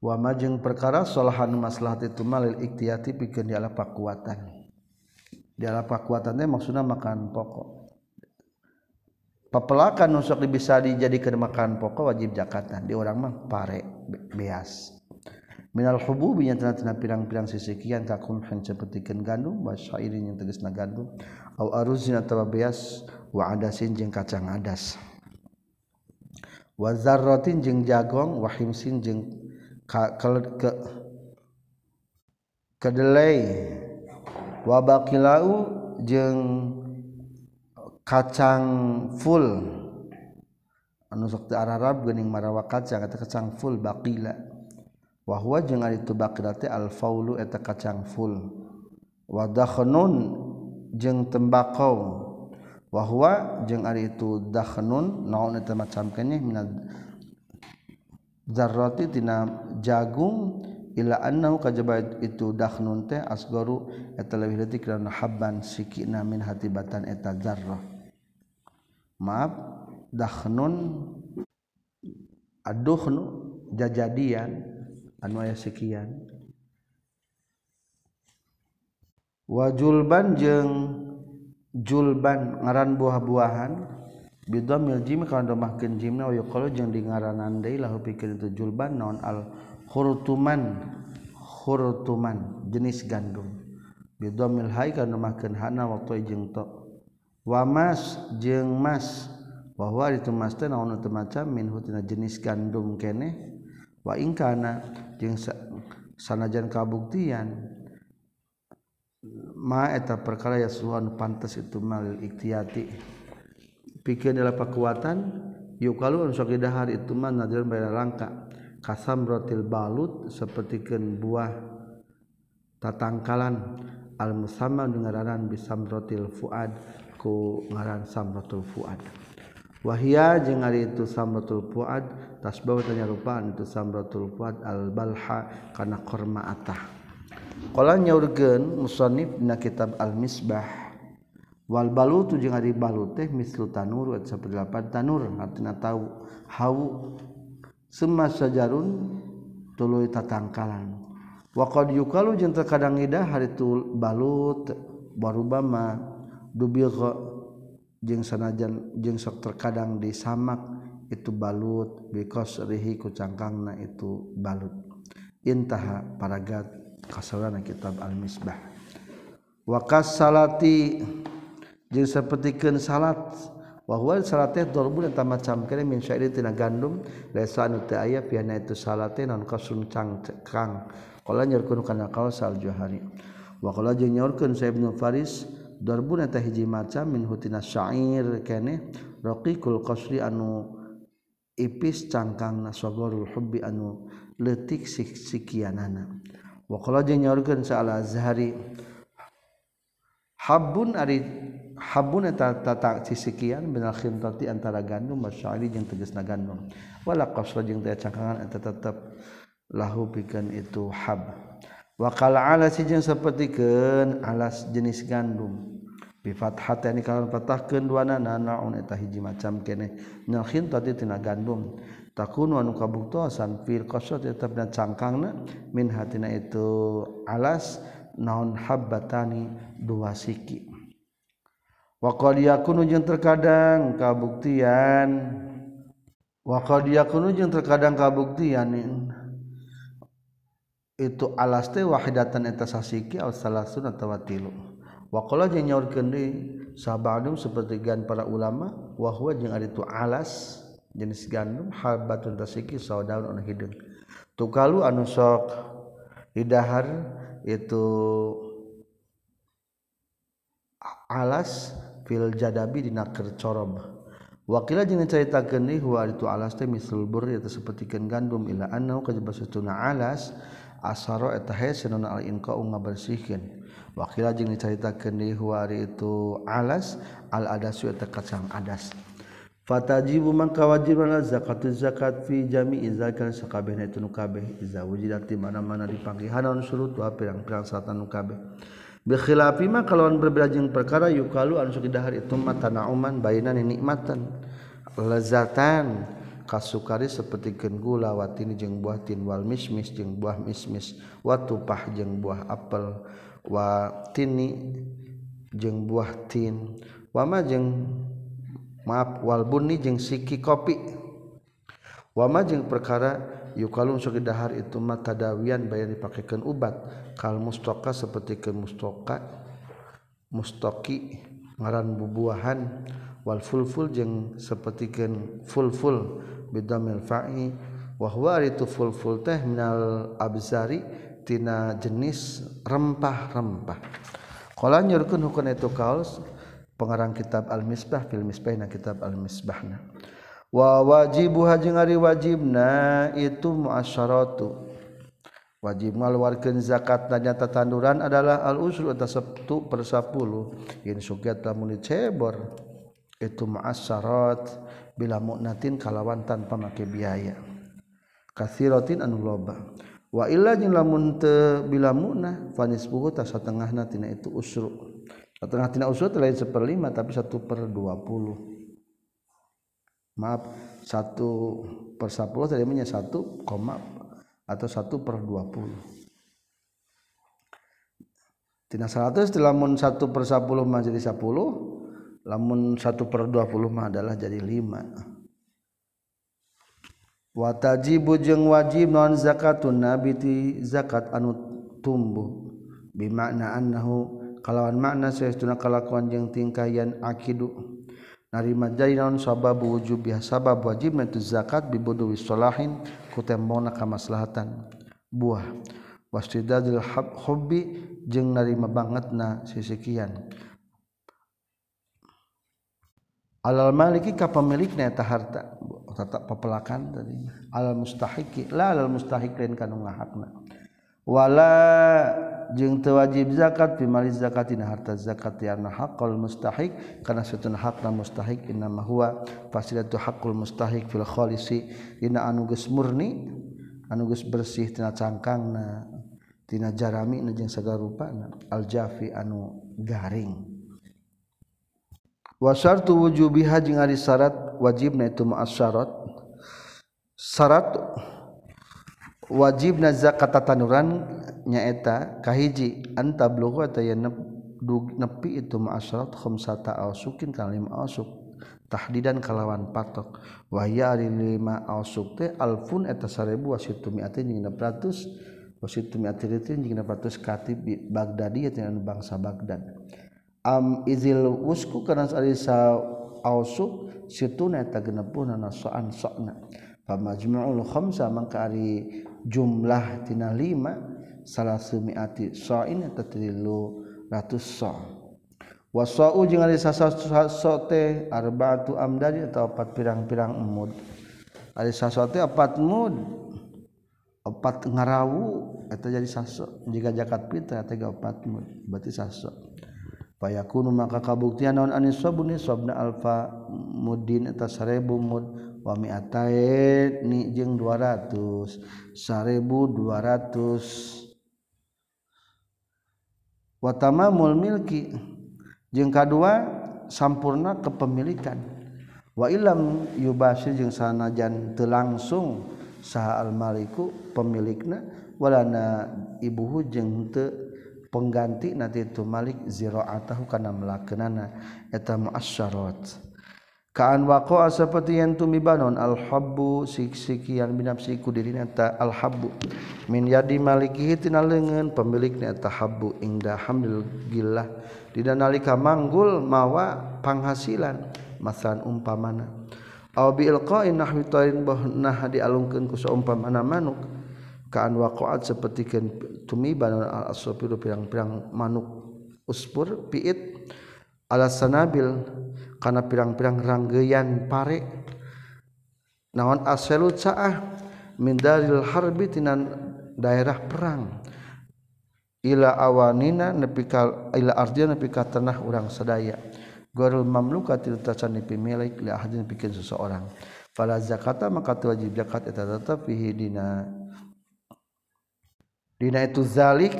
Wa majeng perkara solahan maslahat itu malil iktiati pikeun diala pakuatan. Diala pakuatannya maksudnya makan pokok. Papelakan nusuk bisa dijadikan makan pokok wajib zakatan. Di orang mah pare beas minal hububi yang tena pirang-pirang sisikian kakum han sapertikeun gandum wa syairin yang tegasna gandum. Au aruzin atawa beas wa adasin jeung kacang adas. Wa zarratin jeung jagong wa himsin jeung ke, ke kedelai. Wa jeung kacang full. Anukti Arab gening marawa kacang kata kacang full wahwa jeung ari itu bakira al faulu eta kacang full. Wa dakhnun jeung tembakau wahwa jeung ari itu dakhnun naon eta macam keneh minad zarrati dina jagung ila annahu kajaba itu dakhnun teh asgaru eta leuwih leutik kana habban sikina min hatibatan eta zarrah. Maaf dakhnun aduhnu jajadian. anu aya sekian. Wajulban jeung julban ngaran buah-buahan bidhamil jim kana domahkeun jimna wa yuqalu jeung di ngaranan deui lahu pikeun itu julban naon al khurtuman khurtuman jenis gandum. Bidhamil hai kana domahkeun hana wa toy jeung to. Wamas jeung mas bahwa itu mas teh naon teu macam min hutina jenis gandum keneh wa ingkana. jeung sanajan kabuktian ma eta perkara ya suan pantas itu mal ikhtiyati pikir adalah kekuatan yukalun sok dahar itu mah nadir bayar langka kasam rotil balut seperti buah tatangkalan. Al musamma ngaranan bisam rotil fuad ku ngaran samrotul fuad. wahia jeung ari itu samratul fuad tasbah tanya rupaan itu samratul fuad al balha kana korma atah. Qala nyaurgeun musannif dina kitab al misbah wal balutu jeung ari balut teh mislu tanur wa sapalapan tanur artina tahu hawu semua sajarun tuluy tatangkalan. Wa qad yukalu jeung terkadang idah hari itu balut barubama dubil jeung sanajan jeung sok terkadang disamak itu balut because rihi kucangkangna itu balut. Intaha paragat kasaurana kitab al-misbah. Wakas salati jeung sapertikeun salat. Wa huwa salat teh darbun eta macam kene min syairi tina gandum desa anu teu aya piana itu salat teh non kasun cangkang qala nyurkeun kana kaul sal juhari wa qala jeung nyaurkeun sa ibnu faris Darbun eta hiji macam min hutina syair kene raqiqul qasri anu ipis cangkang nasogorul hubbi anu letik sikianana. Wa qala jeung nyaurkeun sa Al-Azhari Habun ari habbun eta tata sikian binal khintati antara gandum masyari jeung tegasna gandum. Wala qasra jeung teh cangkangan eta tetep lahu pikeun itu hab. wakala alas jeung sapertikeun alas jenis gandum. Bifat hati ini kalian patahkan dua nana naon eta hiji macam kene. Nyalhin tadi tina gandum. Takun wanu kabuktosan fil kosot tetap dan cangkangna min hatina itu alas naon habbatani dua siki. Waqad yakunu jeung terkadang kabuktian. Waqad yakunu jeung terkadang kabuktian itu alas teh wahidatan eta sasiki al salasun atawa tilu waqala jeung nyaurkeun deui sahabadum seperti gan para ulama wa huwa jeung ari tu alas jenis gandum halbatun tasiki saudaun anu hideung tukalu anu sok didahar itu alas fil jadabi dina kercorob wakila jeung caritakeun deui huwa itu alas teh mislul burri eta sapertikeun gandum ila annahu kajaba satuna alas asaro eta senun al inqa unga bersihkeun wakila jeung dicaritakeun di huari itu alas al adasu eta kacang adas. Fatajibu mangka wajib al zakatu zakat fi jami'i zakat sakabehna itu nu kabeh. Iza wujidat di mana-mana dipanggihanan surut wa pirang-pirang satan nu kabeh. Bikhilafi ma kalawan berbeda jeung perkara yukalu anu sok didahar itu matana uman bainan nikmatan. Lazatan. Kasukari seperti gula watini jeung buah tin wal mismis jeung buah mismis watupah jeung buah apel watini jeng buah tin wama jeng maaf walbunni jeng siki kopi. Wama jeng perkara yukalun sugi dahar itu mata dawian bayar dipakaikan ubat. Kal mustoka seperti ke mustoka mustoki ngaran bubuahan wal fulful jeng seperti ken fulful bidhamil fa'i wa huwa rituful ful teh minal abzari tina jenis rempah-rempah. Qala nyurkeun hukun itu kaus pengarang kitab al-misbah fil misbah na kitab al-misbahna wa wajibu haji ngari wajibna itu muasyaratu. Wajib ngaluarkeun zakat nyata tanduran adalah al-usul utas 1 per 10 in sugiat lamun cebor itu muasyarat. Bila mu'natin kalawan tanpa make biaya. Kathiratin anu loba. Wa illa jeung lamun teu bila munah fanisbuhu ta satengah tina itu usru. Satengah tina usru lain seperlima tapi satu per dua puluh. Maaf satu per sepuluh tadi punya satu koma atau satu per dua puluh. Tina 100 lamun 1 per 10 mah jadi 10 lamun 1 per 20 mah adalah jadi 5 watajibu jeung wajib non zakatun nabi ti zakat anu tumbuh. Bimakna annahu kalawan makna saestuna kalakuan jeung tingkah yan akidu. Narima jadi naon sababu wujub ya sabab wajib itu zakat bibudu wisolahin kutembona kamaslahatan. Buah. Wastidadil hubbi jeung narima bangetna sisikian alal maliki ka pemilik eta harta. Oh, Tetap pepelakan tadi. Alal mustahiki la alal mustahik lain kanu ngahakna. Wala jeung teu wajib zakat fi mali zakatina harta zakat yana haqqul mustahik. Kana satuna hakna mustahik inna ma huwa fasilatu haqqul mustahik fil khalisi. Dina anu geus murni anu geus bersih tina cangkangna tina jarami jeung sagala rupana al jafi anu garing. wasartu wujubiha jeung ari syarat wajibna itu ma'asyarat syarat. Wajibna zakat tanuran nyaeta kahiji anta blughu atayan nepi itu ma'asyarat khamsata ausukin kalim ausuk. Tahdidan kalawan patok. Wahya ari lima ausuk teh alfun eta 1000 wasitu mi'atin jeung 600 wasitu mi'atin jeung 600 katib bagdadi eta bangsa Baghdad. am izil wusku kana arisa ausuk situna ta genepuna nasaan sokna pamajmu'ul khamsa mangka ari jumlah tina lima salah sumiati so'in eta tilu ratus so. Wa so'u jeung ari saso teh arba'atu amdadi atau opat pirang-pirang emud. Ari saso teh opat mud opat ngarawu eta jadi saso jika jakat pita eta opat mud berarti saso payakunu maka kabuktian naon anis sabuni sabna alfa mudin eta sarebu mud. Wa mi'atain ni jeung 200 1200 wa tamamul milki. Jeung kadua sampurna kepemilikan. Wa ilam yubasir jeung sanajan teu langsung saha almaliku pemiliknawalana ibu hujeng pengganti nanti itu Malik ziraatahu kana melakeunana eta muasyarat. Kaan wako seperti yang tumibanon al-habbu sik-siki yang binafsi ku dirina ta al-habbu. Min yadi malikihi tina leungeun eta habbu ingda hamil gillah. Dina nalika manggul mawa panghasilan masalan umpamana. Aw bi ilqa'in nahwi tarin bah nah dialungkeun ku saumpamana manuk. kaan waqaat seperti tumiban al asfiru pirang-pirang manuk uspur piit ala sanabil kana pirang-pirang ranggeyan pare. Naon aselu caah? Min daril harbi tinan daerah perang. Ila awanina nepi ka ila ardina nepi ka tanah urang sadaya. Gorul mamluka tiltacan nepi milik li ahadin pikeun seseorang. Fala zakata maka wajib zakat eta tetep fihi dina. dina itu zalik.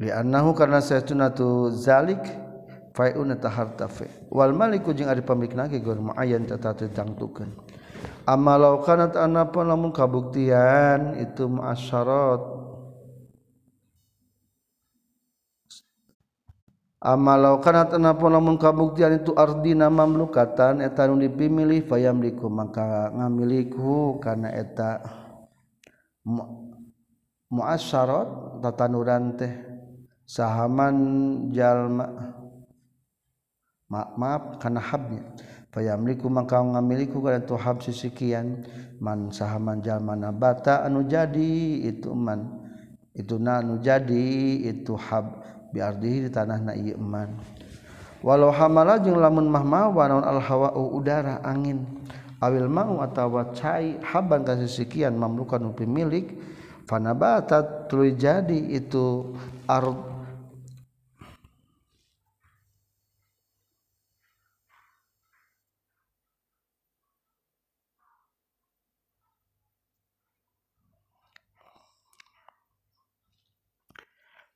Li annahu karena saytuna tu zalik faiun ta harta fe wal maliku jeung ari pamilikna ge gor muayyan tata ditangtukeun amma law kanat anapun lamun kabuktian itu ma'asyarat. Amma law kanat anapun lamun kabuktian itu ardina mamlukatan eta nu dipimilih fayamliku maka ngamiliku kana eta muasyarat tatanuran teh sahaman jalma maaf, maaf karena habnya. Fayamliku maka ngamiliku kada tu hab sisikian. Man sahaman jalma nabata anu jadi itu man itu na anu jadi itu hab biardihi di tanah na ieu man. Walau hamala jeung lamun mah mawa naon al hawa'u udara angin. Awil mau atawa cai haban ka sisikian mamlukan upi pemilik fanabata tuluy jadi itu ard.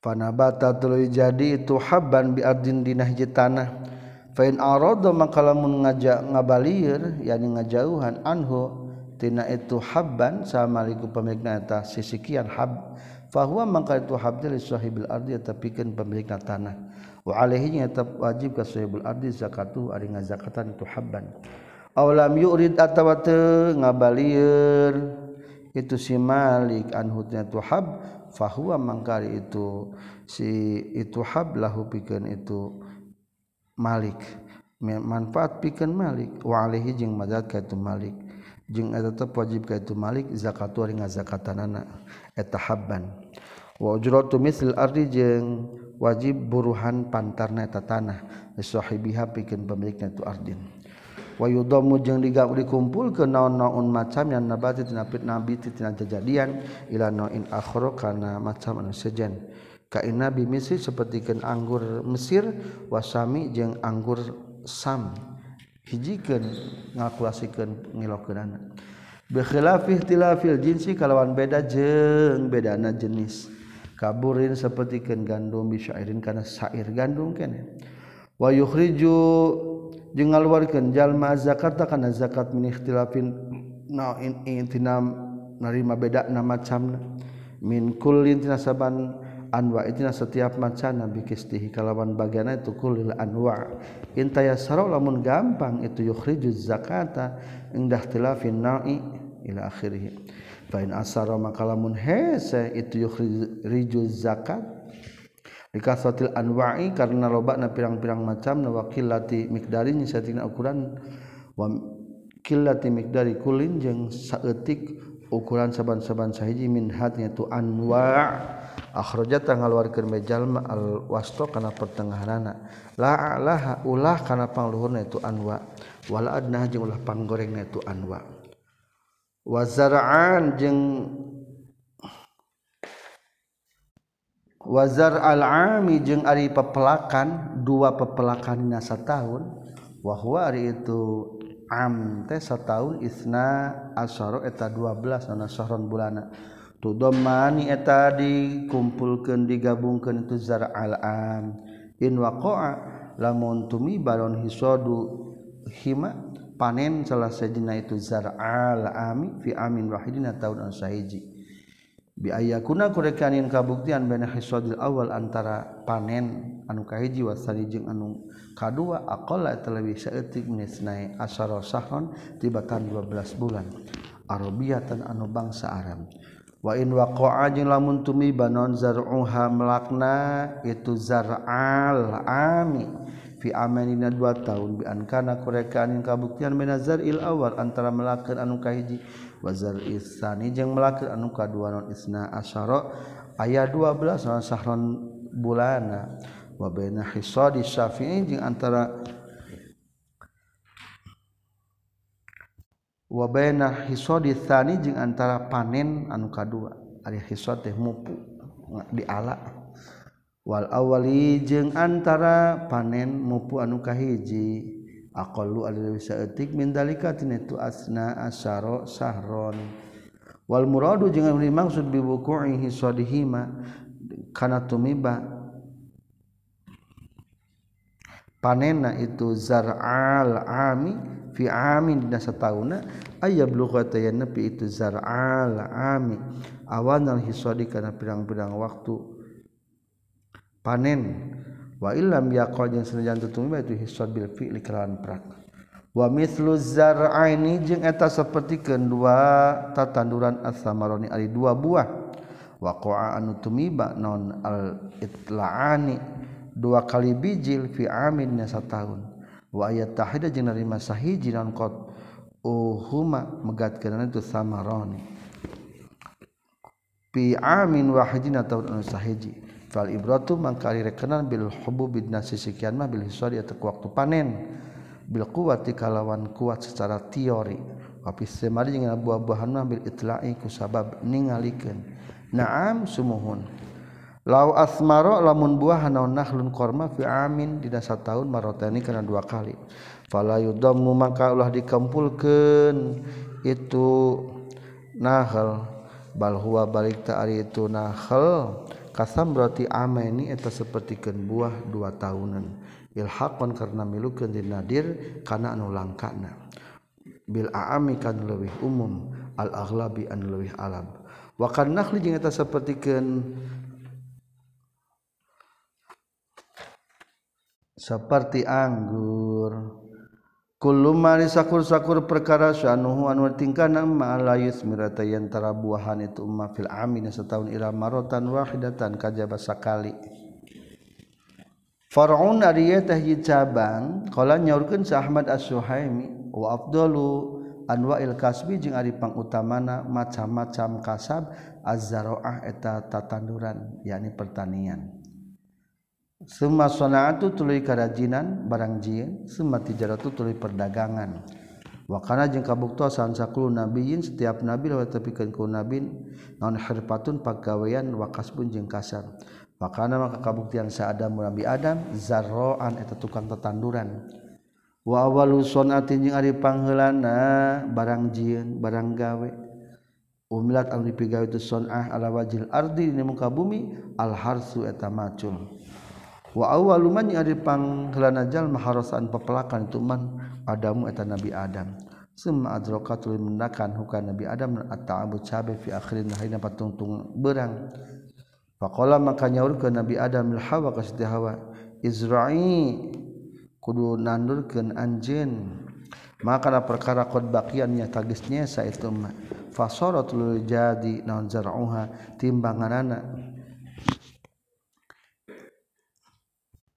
Bata jadi itu haban biardin dinahji tanah. Fa arado maka lamun ngajak ngabalir yani ngajauhan anhu tina itu habban samaliku pemilikna eta sisikian hab. Fahuwa mangka itu habdi li sahibil ardi tapikeun pemilikna tanah. Wa alaihi nya wajib ka sahibul ardi zakatu ari ngazakatan itu habban. Aw lam yurid atawa teu itu si malik anhu itu hab fahuwa mangkari itu si itu hab lahu pikeun itu malik. Manfaat pikeun malik. Wa alaihi jeung madzat ka itu malik jeung eta tetep wajib ka itu Malik zakat ari ngazakatanana eta habban. Wa ujratu mithl ardi jeung wajib buruhan pantarna eta tanah li sahibiha pikeun pemilikna tu ardin. Wa yudamu jeung dikumpulkeun naon-naon macam yang nabati tina nabi tina kejadian ila nain akhro kana macam anu sejen kaina bi misri sapertikeun anggur Mesir wasami jeung anggur Sam. hijikan ngakuasikan ngilokan anak. Bekhilafih tilafil jinsi kalawan beda jeng bedana jenis. Kaburin seperti ken gandum bisyairin karena syair gandum kene. Wa yukhriju jeung ngaluarkeun jalma zakat kana zakat min ikhtilafin nain intinam narima beda na macamna. Min kullin tinasaban anwa itina setiap macana bikistihi kalawan bagiana itu kulil anwa. Intaya sarau lamun gampang itu yukhrijuz zakata indah tilafin na'i ila akhirih. Fa in asara maka lamun hese itu yukhrijuz zakat. Likasratil anwa'i karena lobana pirang-pirang macam na waqillati miqdari nya satina ukuran. Wa qillati miqdari kulin jeung saeutik ukuran saban-saban sahiji min hatnya tu anwa' akhraja tangaluarkeun mejalma al wasto kana pertengahanana. La alaha ulah kana pangluhurna itu anwa. Wal adna jeung ulah panggorengna itu anwa. Wa zar'an jeung wazar al-ami jeung ari pepelakan dua pepelakan na sataun wa huwa ari itu am teh sataun isna asyara eta 12 ana sahron bulana. tudomani eta dikumpulkan digabungkeun itu zar alam in waqa'a lamun tumi baron hisadu hima panen salah sajina itu zar alami fi amin wahidina tahun an sahiji bi ayakuna kurekanin kabuktian bena hisadil awal antara panen anu kahiji wasani jeung anu kadua aqalla talawi saeutik min isnai asyara sahron tibatan 12 bulan. Arabiyatan anu bangsa arab. wain waqa lamun tumi banon zar'uha melakna itu zar'al ami fi amanina dua tahun bi an kana kabuktian menazar il awal antara melakeun anu kahiji. Wa zar'i tsani jeung melakeun anu kadua non isna asyara aya 12 sahron bulana. Wa baina hisadi syafi'i jeung antara wabana hisodi tani jeung antara panen anu kadua. Ari hisod teh mupu di ala. Wal awali jeung antara panen mupu anu kahiji. Aqallu alladhi sa'atik min dalika tinatu asna asyara sahron. Wal muradu jeung anu dimaksud bi wuqu'i hisadihima kana tumiba. Panena itu zar'al ami fi amin dina satauna aya blugha tayana pi itu zar'al ami awan al hisadi kana pirang-pirang waktu panen. Wa illam yaqad yang sanajan tetumba itu hisad bil fi'li kalawan prak wa mithlu zar'aini jeung eta sapertikeun dua tatanduran as-samaroni ari dua buah. Wa qa'a anu tumiba non al itla'ani dua kali bijil fi amin nya satahun wa ayat tahida jeung narima sahiji naon qad oh, uhuma megatkeun itu samaroni. Fi amin wahidin tahun anu sahiji. Fal ibratu mangkari rekenan bil hubub bin nasi sekian mah bil hisari atau waktu panen. Bil kuwati kalawan kuat secara teori. Tapi semari dengan buah-buahan mah bil itla'i ku sabab ningalikeun. Na'am sumuhun. lau asmaro lamun buah hanaun nahlun korma fi amin. Dina tahun marotani kana dua kali. Fala yudamu maka ulah dikumpulkan itu nahal. Bal huwa balik ta'ari itu nahal. Kasam berarti ameni eta sapertikeun buah dua tahunan ilhaqan karena milukeun dinadir kana anu langkana. Bil aami kan lebih umum al aghlabi an leuwih alam wa kan nakhli jeung eta sapertikeun seperti anggur. Kulumari sakur-sakur perkara syanuhu anu tingkana ma la yusmirata yantara buahan itu umma fil amin setahun ila marotan wahidatan kajaba sakali. Far'un ari teh cabang qala nyaurkeun sa Ahmad As-Suhaimi wa afdalu anwa'il kasbi jeung ari pangutamana macam-macam kasab az-zaraah eta tatanduran yakni pertanian. Sema sonatu tuluy karajinan barang jieun, sema tijaratu tuluy perdagangan. Wa kana jeung kabuktosan sakulu nabiyin setiap nabi lewat tepikeun ku nabi naon hirfatun pagawean wa kasbun jeung kasar. Wa kana maka kabuktian sa Adam nabi Adam zarroan eta tukang tetanduran. Wa awalu sonatin jeung ari pangheulana barang jieun, barang gawe. Umilat anu dipigawe itu sonah ala wajil ardi di muka bumi al harsu eta macul. waman dipanglanajal maharosaan pepelakan tuman Adamu eta Nabi Adam. Semua adroka tuli mendakan hukan Nabi Adam atau Abu Cabe fi akhirin lahina patungtung berang. Pakola maka nyaur ke Nabi Adam hawa ke Siti Hawa? Izra'i. Kudu nandurkan anjin. Maka perkara kod bakiannya tagisnya saya itu fasoro tuli jadi naon zar'uha timbangan anak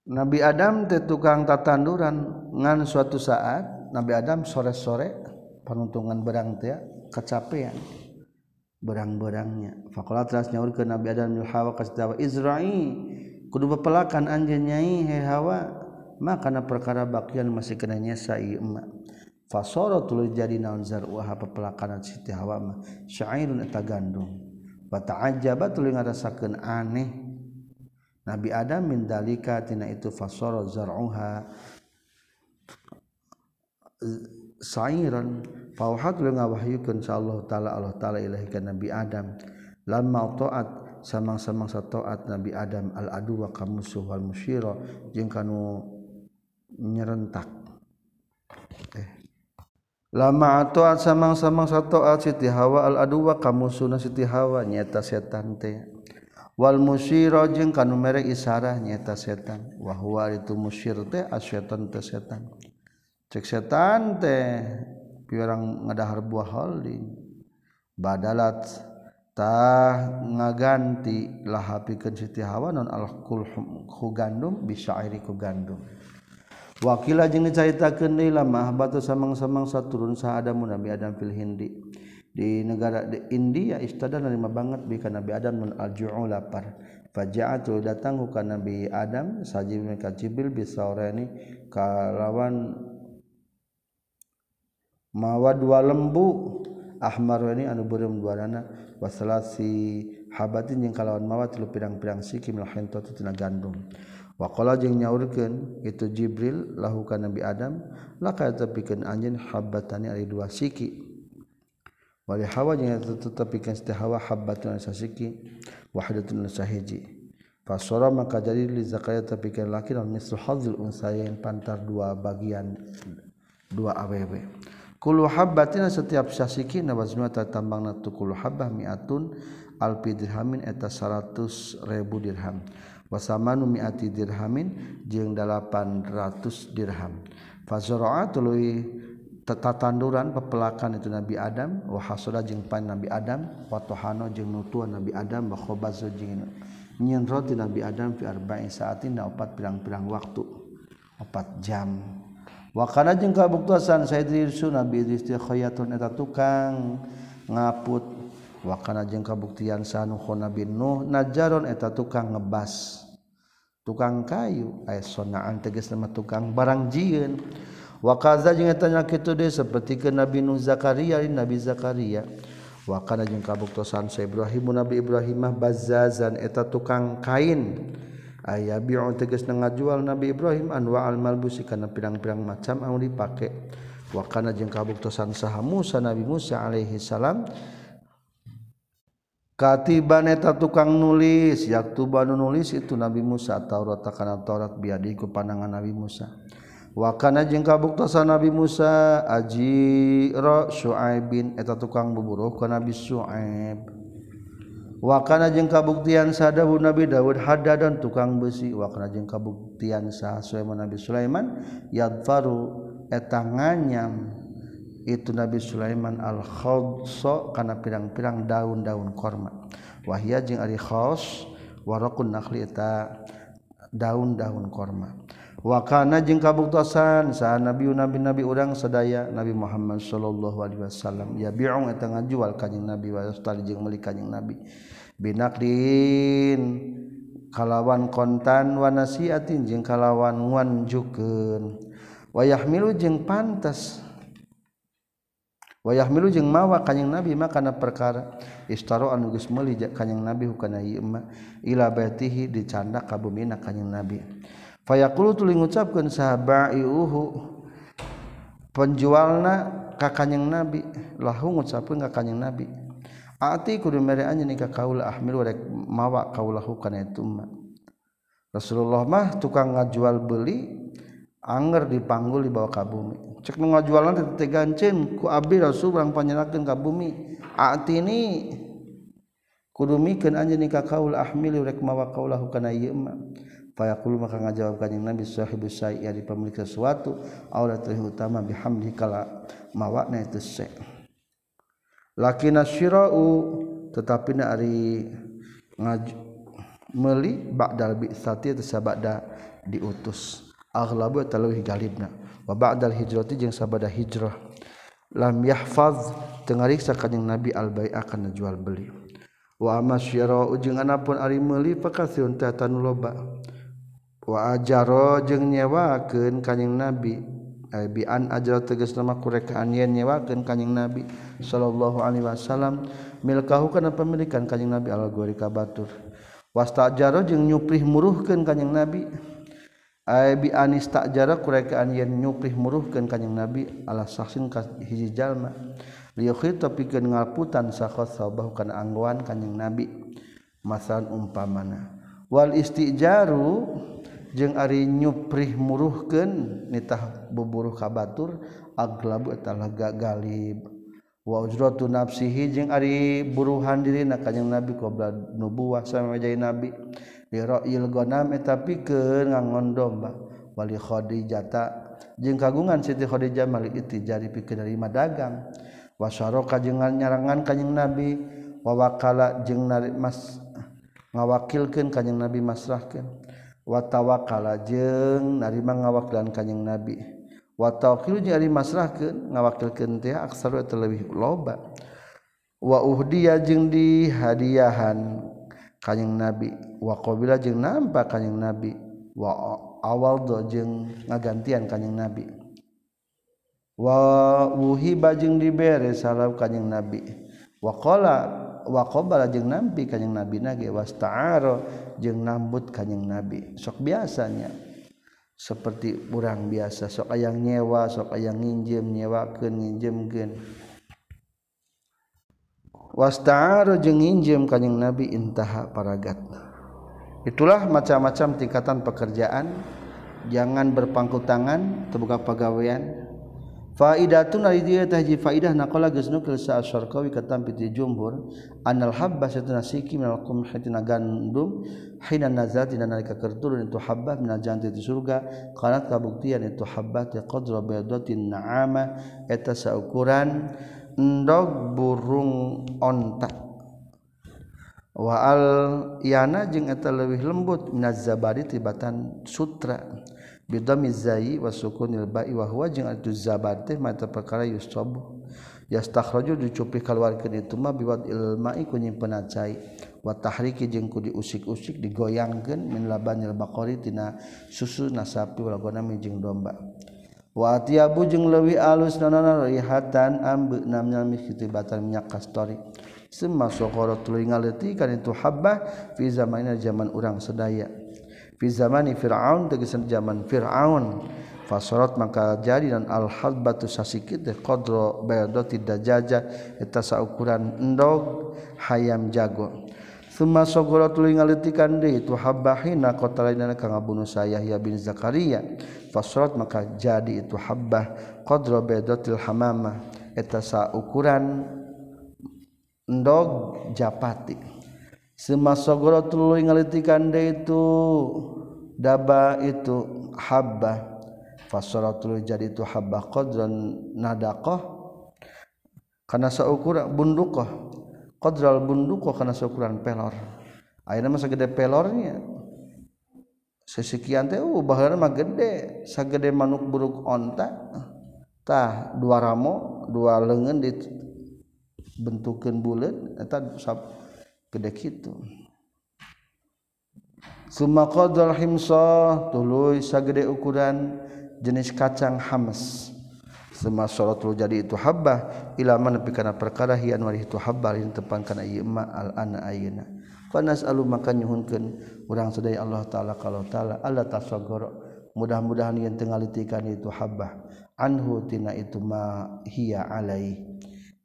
Nabi Adam teh tukang tatanduran. Ngan suatu saat Nabi Adam sore-sore penuntungan berang teh kecapean. Berang-berangnya. Fakola teras nyaur ke Nabi Adam lil Hawa kasdawa Izra'i kudu bepelakan anjeun nyai he Hawa. Maka na perkara bakian masih kena nyesa ieu emak. Fasara tuluy jadi naon zar'uha pepelakanan Siti Hawa mah? Syairun eta gandum. Wa ta'ajjaba tuluy ngarasakeun aneh. Nabi Adam min dalika tina itu fasara zar'uha sairan. Fauhat lu ngawahyukeun Allah taala Allah taala ilahi ka Nabi Adam. Lamma taat samang-samang sataat Nabi Adam al adu wa kamusuh wal musyira jeung kanu nyerentak. Eh. Lama taat samang-samang sataat Siti Hawa al adu wa kamusuh Siti Hawa nyata setan teh wal musyira jeung kanu mere isarah nyata setan. Wahwa itu musyir teh asyaitan teh setan. Cek setan teh piurang ngadahar buah holding. Badalat tah ngaganti lah pikeun Siti Hawa non alkul ku gandum bisyairi ku gandum. Wakila jeung dicaritakeun deui lamah batu samang-samang saturun saada Nabi Adam fil Hindi. Di negara di India istada nerima banget bika Nabi Adam non alju'u lapar. Faja'atu datang bukan Nabi Adam saji mereka Jibril ini kalawan mawa dua lembu. Ahmar ini anu beureum duarana wasalasi habatin jeung kalawan mawa tilu pirang-pirang siki mil hintatu tina gandum. Wa qala jeung nyaurkeun itu Jibril lahu ka Nabi Adam laka tepikeun anjeun habatani ari dua siki wali hawa jeung tetep pikeun teh hawa habbatun sasiki wahdatun sahiji. Fasara maka jadi li zakaria tapikeun laki dan mislu hadzul unsayain pantar dua bagian dua awewe kullu habbatina setiap sasiki nawazna tatambangna tu habbah mi'atun alpi dirhamin eta 100.000 dirham. Wasamanu mi'ati dirhamin jeung 800 dirham. Fazara'atului tata tanduran pepelakan itu Nabi Adam wa hasada jeung pan Nabi Adam wa tohano jeung nutuan Nabi Adam wa khabazu jeung nyieun roti Nabi Adam fi arba'in saatin da opat pirang-pirang waktu opat jam. Wa kana jeung kabuktosan Sayyidus Nabi Idris teh khayatun eta tukang ngaput. Wa kana jeung kabuktian sanu Nabi Nuh najaron eta tukang ngebas. Tukang kayu aya sonaan tegas nama tukang barang jieun wakaza tanya nya kitu deui sapertikeun Nabi Nuh Zakaria Nabi Zakaria. Wakana jeung kabuktosan sa Ibrahim Nabi Ibrahimah bazazan eta tukang kain. Aya bi'u tegas ngajual Nabi Ibrahim anwa al malbusi kana pirang-pirang macam anu dipake. Wakana jeung kabuktosan saha Musa Nabi Musa alaihi salam. Katiban eta tukang nulis yaktu banu nulis itu Nabi Musa Taurat kana Taurat biadiku ku pandangan Nabi Musa. wakana jeung kabuktasan Nabi Musa ajira Syuaib bin eta tukang buburuh ka Nabi Syuaib. Wakana jeung kabuktian sadahu Nabi Dawud hadadan tukang besi. Wakana jeung kabuktian sah Sulaiman Nabi Sulaiman yadfaru eta nganyam itu Nabi Sulaiman al khadsa kana pirang-pirang daun-daun korma. Wahia jeung ari khaws warakun nakhli eta daun-daun korma. wakana jeung kabuktasan saha nabi nabi nabi urang sadaya nabi Muhammad sallallahu alaihi wasallam. Ya bi'ong eta ngajual kanjing nabi wa yastari jeung meuli kanjing nabi. Binakrin kalawan kontan wa nasiatin jeung kalawan nganjukeun. Wayah milu jeung pantas. Wayah milu jeung mawa kanjing nabi makana perkara istaro anu geus meuli kanjing nabi hukana ieu ila baitihi dicandak ka bumi na kanjing nabi. Fayaqulu tuluy ngucapkeun sahabaiuhu penjualna ka kanjing nabi lahu ngucapkeun ka kanjing nabi. Ati kudu mere anjeun ka kaula ahmil rek mawa kaulahu kana itu Rasulullah mah tukang ngajual beli anger dipanggul dibawa ka bumi. Cek nu ngajualan teh tegancen ku abdi Rasul urang panyerahkeun ka bumi. Ati ini kudu mikeun anjeun ka kaul ahmil rek mawa kaulahu kana ieu mah fayaqulu maka ngajawab kanjing Nabi sahibus sa'i ari pemilik sesuatu lebih utama bihamdi kala mawana itu se lakina syira'u tetapi na ari ngaj meuli ba'dal bi'sati sabada diutus. Aghlabu eta leuwih galibna wa ba'dal hijrati jeung sabada hijrah. Lam yahfaz teu ngariksa kanjing Nabi al bai'a kana jual beli. Wa amasyira'u jeung anapun ari meuli pakasiun teh tanu wa ajaro jeung nyewakeun kanjing nabi. Ay bi an ajra tegas nama kurekaan yen nyewakeun kanjing nabi sallallahu alaihi wasallam. Milkahu kana pemilikan kanjing nabi al gori ka batur. Wastajaro jeung nyuprih muruhkeun kanjing nabi. Ay bi anis takjara kurekaan yen nyuprih muruhkeun kanjing nabi ala saksin ka hiji jalma. Liyukhita pikeun ngalputan sakhot sabahu kana angguan kanjing nabi. Masalan umpamana. Wal istijaru jeung ari nyuprih muruhkeun nitah buburuh ka batur aglabu eta galib. Wa ujratu nafsihi jeung ari buruhan dirina ka kanjing nabi qabla nubuwah samajae nabi. Li ra'il ghanam eta pikeun ngangon domba wali khadijata jeung kagungan Siti Khadijah mali itijari pikeun dari madagang. Wasaroka jeung nyarangan kanjing nabi. Wawakala jeung mas ngawakilkeun kanjing nabi masrahkeun. watawakala jeng narima ngawaklan kanyang nabi. Watawakil nyari masrahkeun ngawakilkeun teh aksar leuwih loba. Wa uhdiya jeung dihadiahan kanyang nabi. Wa qabila jeung nampa kanyang nabi. Wa awal do jeung ngagantian kanyang nabi. Wa wuhiba jeung dibere salam kanyang nabi. Wa qala waqbala jeung nampi kanjing nabi nage wasta'aro jeung nambut kanjing nabi. Sok biasanya. Seperti urang biasa sok ayang nyewa sok ayang nginjem nyewakeun nginjemkeun. Wasta'aro jeung nginjem kanjing nabi intaha paragatna. Itulah macam-macam tingkatan pekerjaan. Jangan berpangku tangan terbuka pegawaian Faidatun ari dia tahji faidah naqala geus nukil sa asyarqawi katam piti jumhur anal habba satuna siki minal tina gandum hina nazat dina nalika keur turun itu habba minal jannati di surga. Kanat kabuktian itu habba ti qadra baydatin na'ama eta saukuran endog burung onta. Wa al yana jeung eta leuwih lembut minaz zabari tibatan sutra bidami zai wa sukunil ba'i wa huwa jeung atu zabat teh mata perkara yusab yastakhraju dicupi kaluarkeun itu mah biwad ilma'i ku nyimpenan cai wa tahriki jeung ku diusik-usik digoyangkeun min labanil baqari tina susu nasapi wal ghanami jeung domba. Wa atiyabu jeung leuwih alus nanana rihatan ambeuna namnya kitibatan minyak kastori. Semua sokoro tuluy ngaleutikeun itu habbah fi zamanina zaman urang sedaya. fi zamani Fir'aun tegesan zaman Fir'aun fasarat maka jadi dan al hadbatu sasikit de qadra bayado tidak jaja eta saukuran endog hayam jago summa sogoro tuluy ngalitikan deui itu habbahina qatalaina kang ngabunuh saya ya bin Zakaria. fasarat maka jadi itu habbah qadra bayadatil hamama eta saukuran endog japati. semasagoro ngalitikan de itu daba itu habba. Fasaratul jadi itu habba qadran nadaqah kana saukuran bunduqah qadral bunduqah kana saukuran pelor. Ayeuna mah sagede pelornya. Sesekian teh uh baheula mah gede. Sagede manuk buruk onta. Tah dua ramo dua leungeun dibentukkeun bulat eta gede kitu Suma qadral himsa tuluy sagede ukuran jenis kacang hamas Sema salatul jadi itu habbah ila man nepi kana perkara hian wari itu habbah lin tepan kana ieu ma al ana ayeuna. Fa nas'alu maka nyuhunkeun urang sadaya Allah taala kalau taala alla tasaggur mudah-mudahan yen teu ngalitikan itu habbah anhu tina itu ma hiya alai.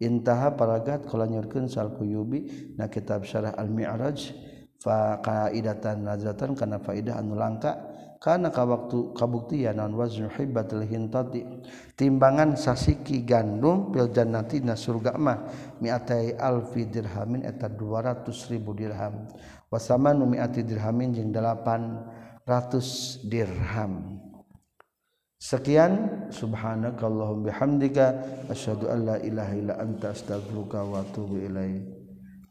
intaha paragat kala nyurkeun sal kuyubi na kitab syarah al mi'raj fa qaidatan nazatan kana faidah anu langka kana ka waktu kabuktian naon wazn hibatul hintati timbangan sasiki gandum fil jannati na surga mah mi'atai alfi dirhamin eta 200 ribu dirham wasamanu mi'ati dirhamin jeung 800 dirham. Sekian. Subhanakallahumma bihamdika. Asyhadu an la ilaha illa anta astaghfiruka wa atubu ilaik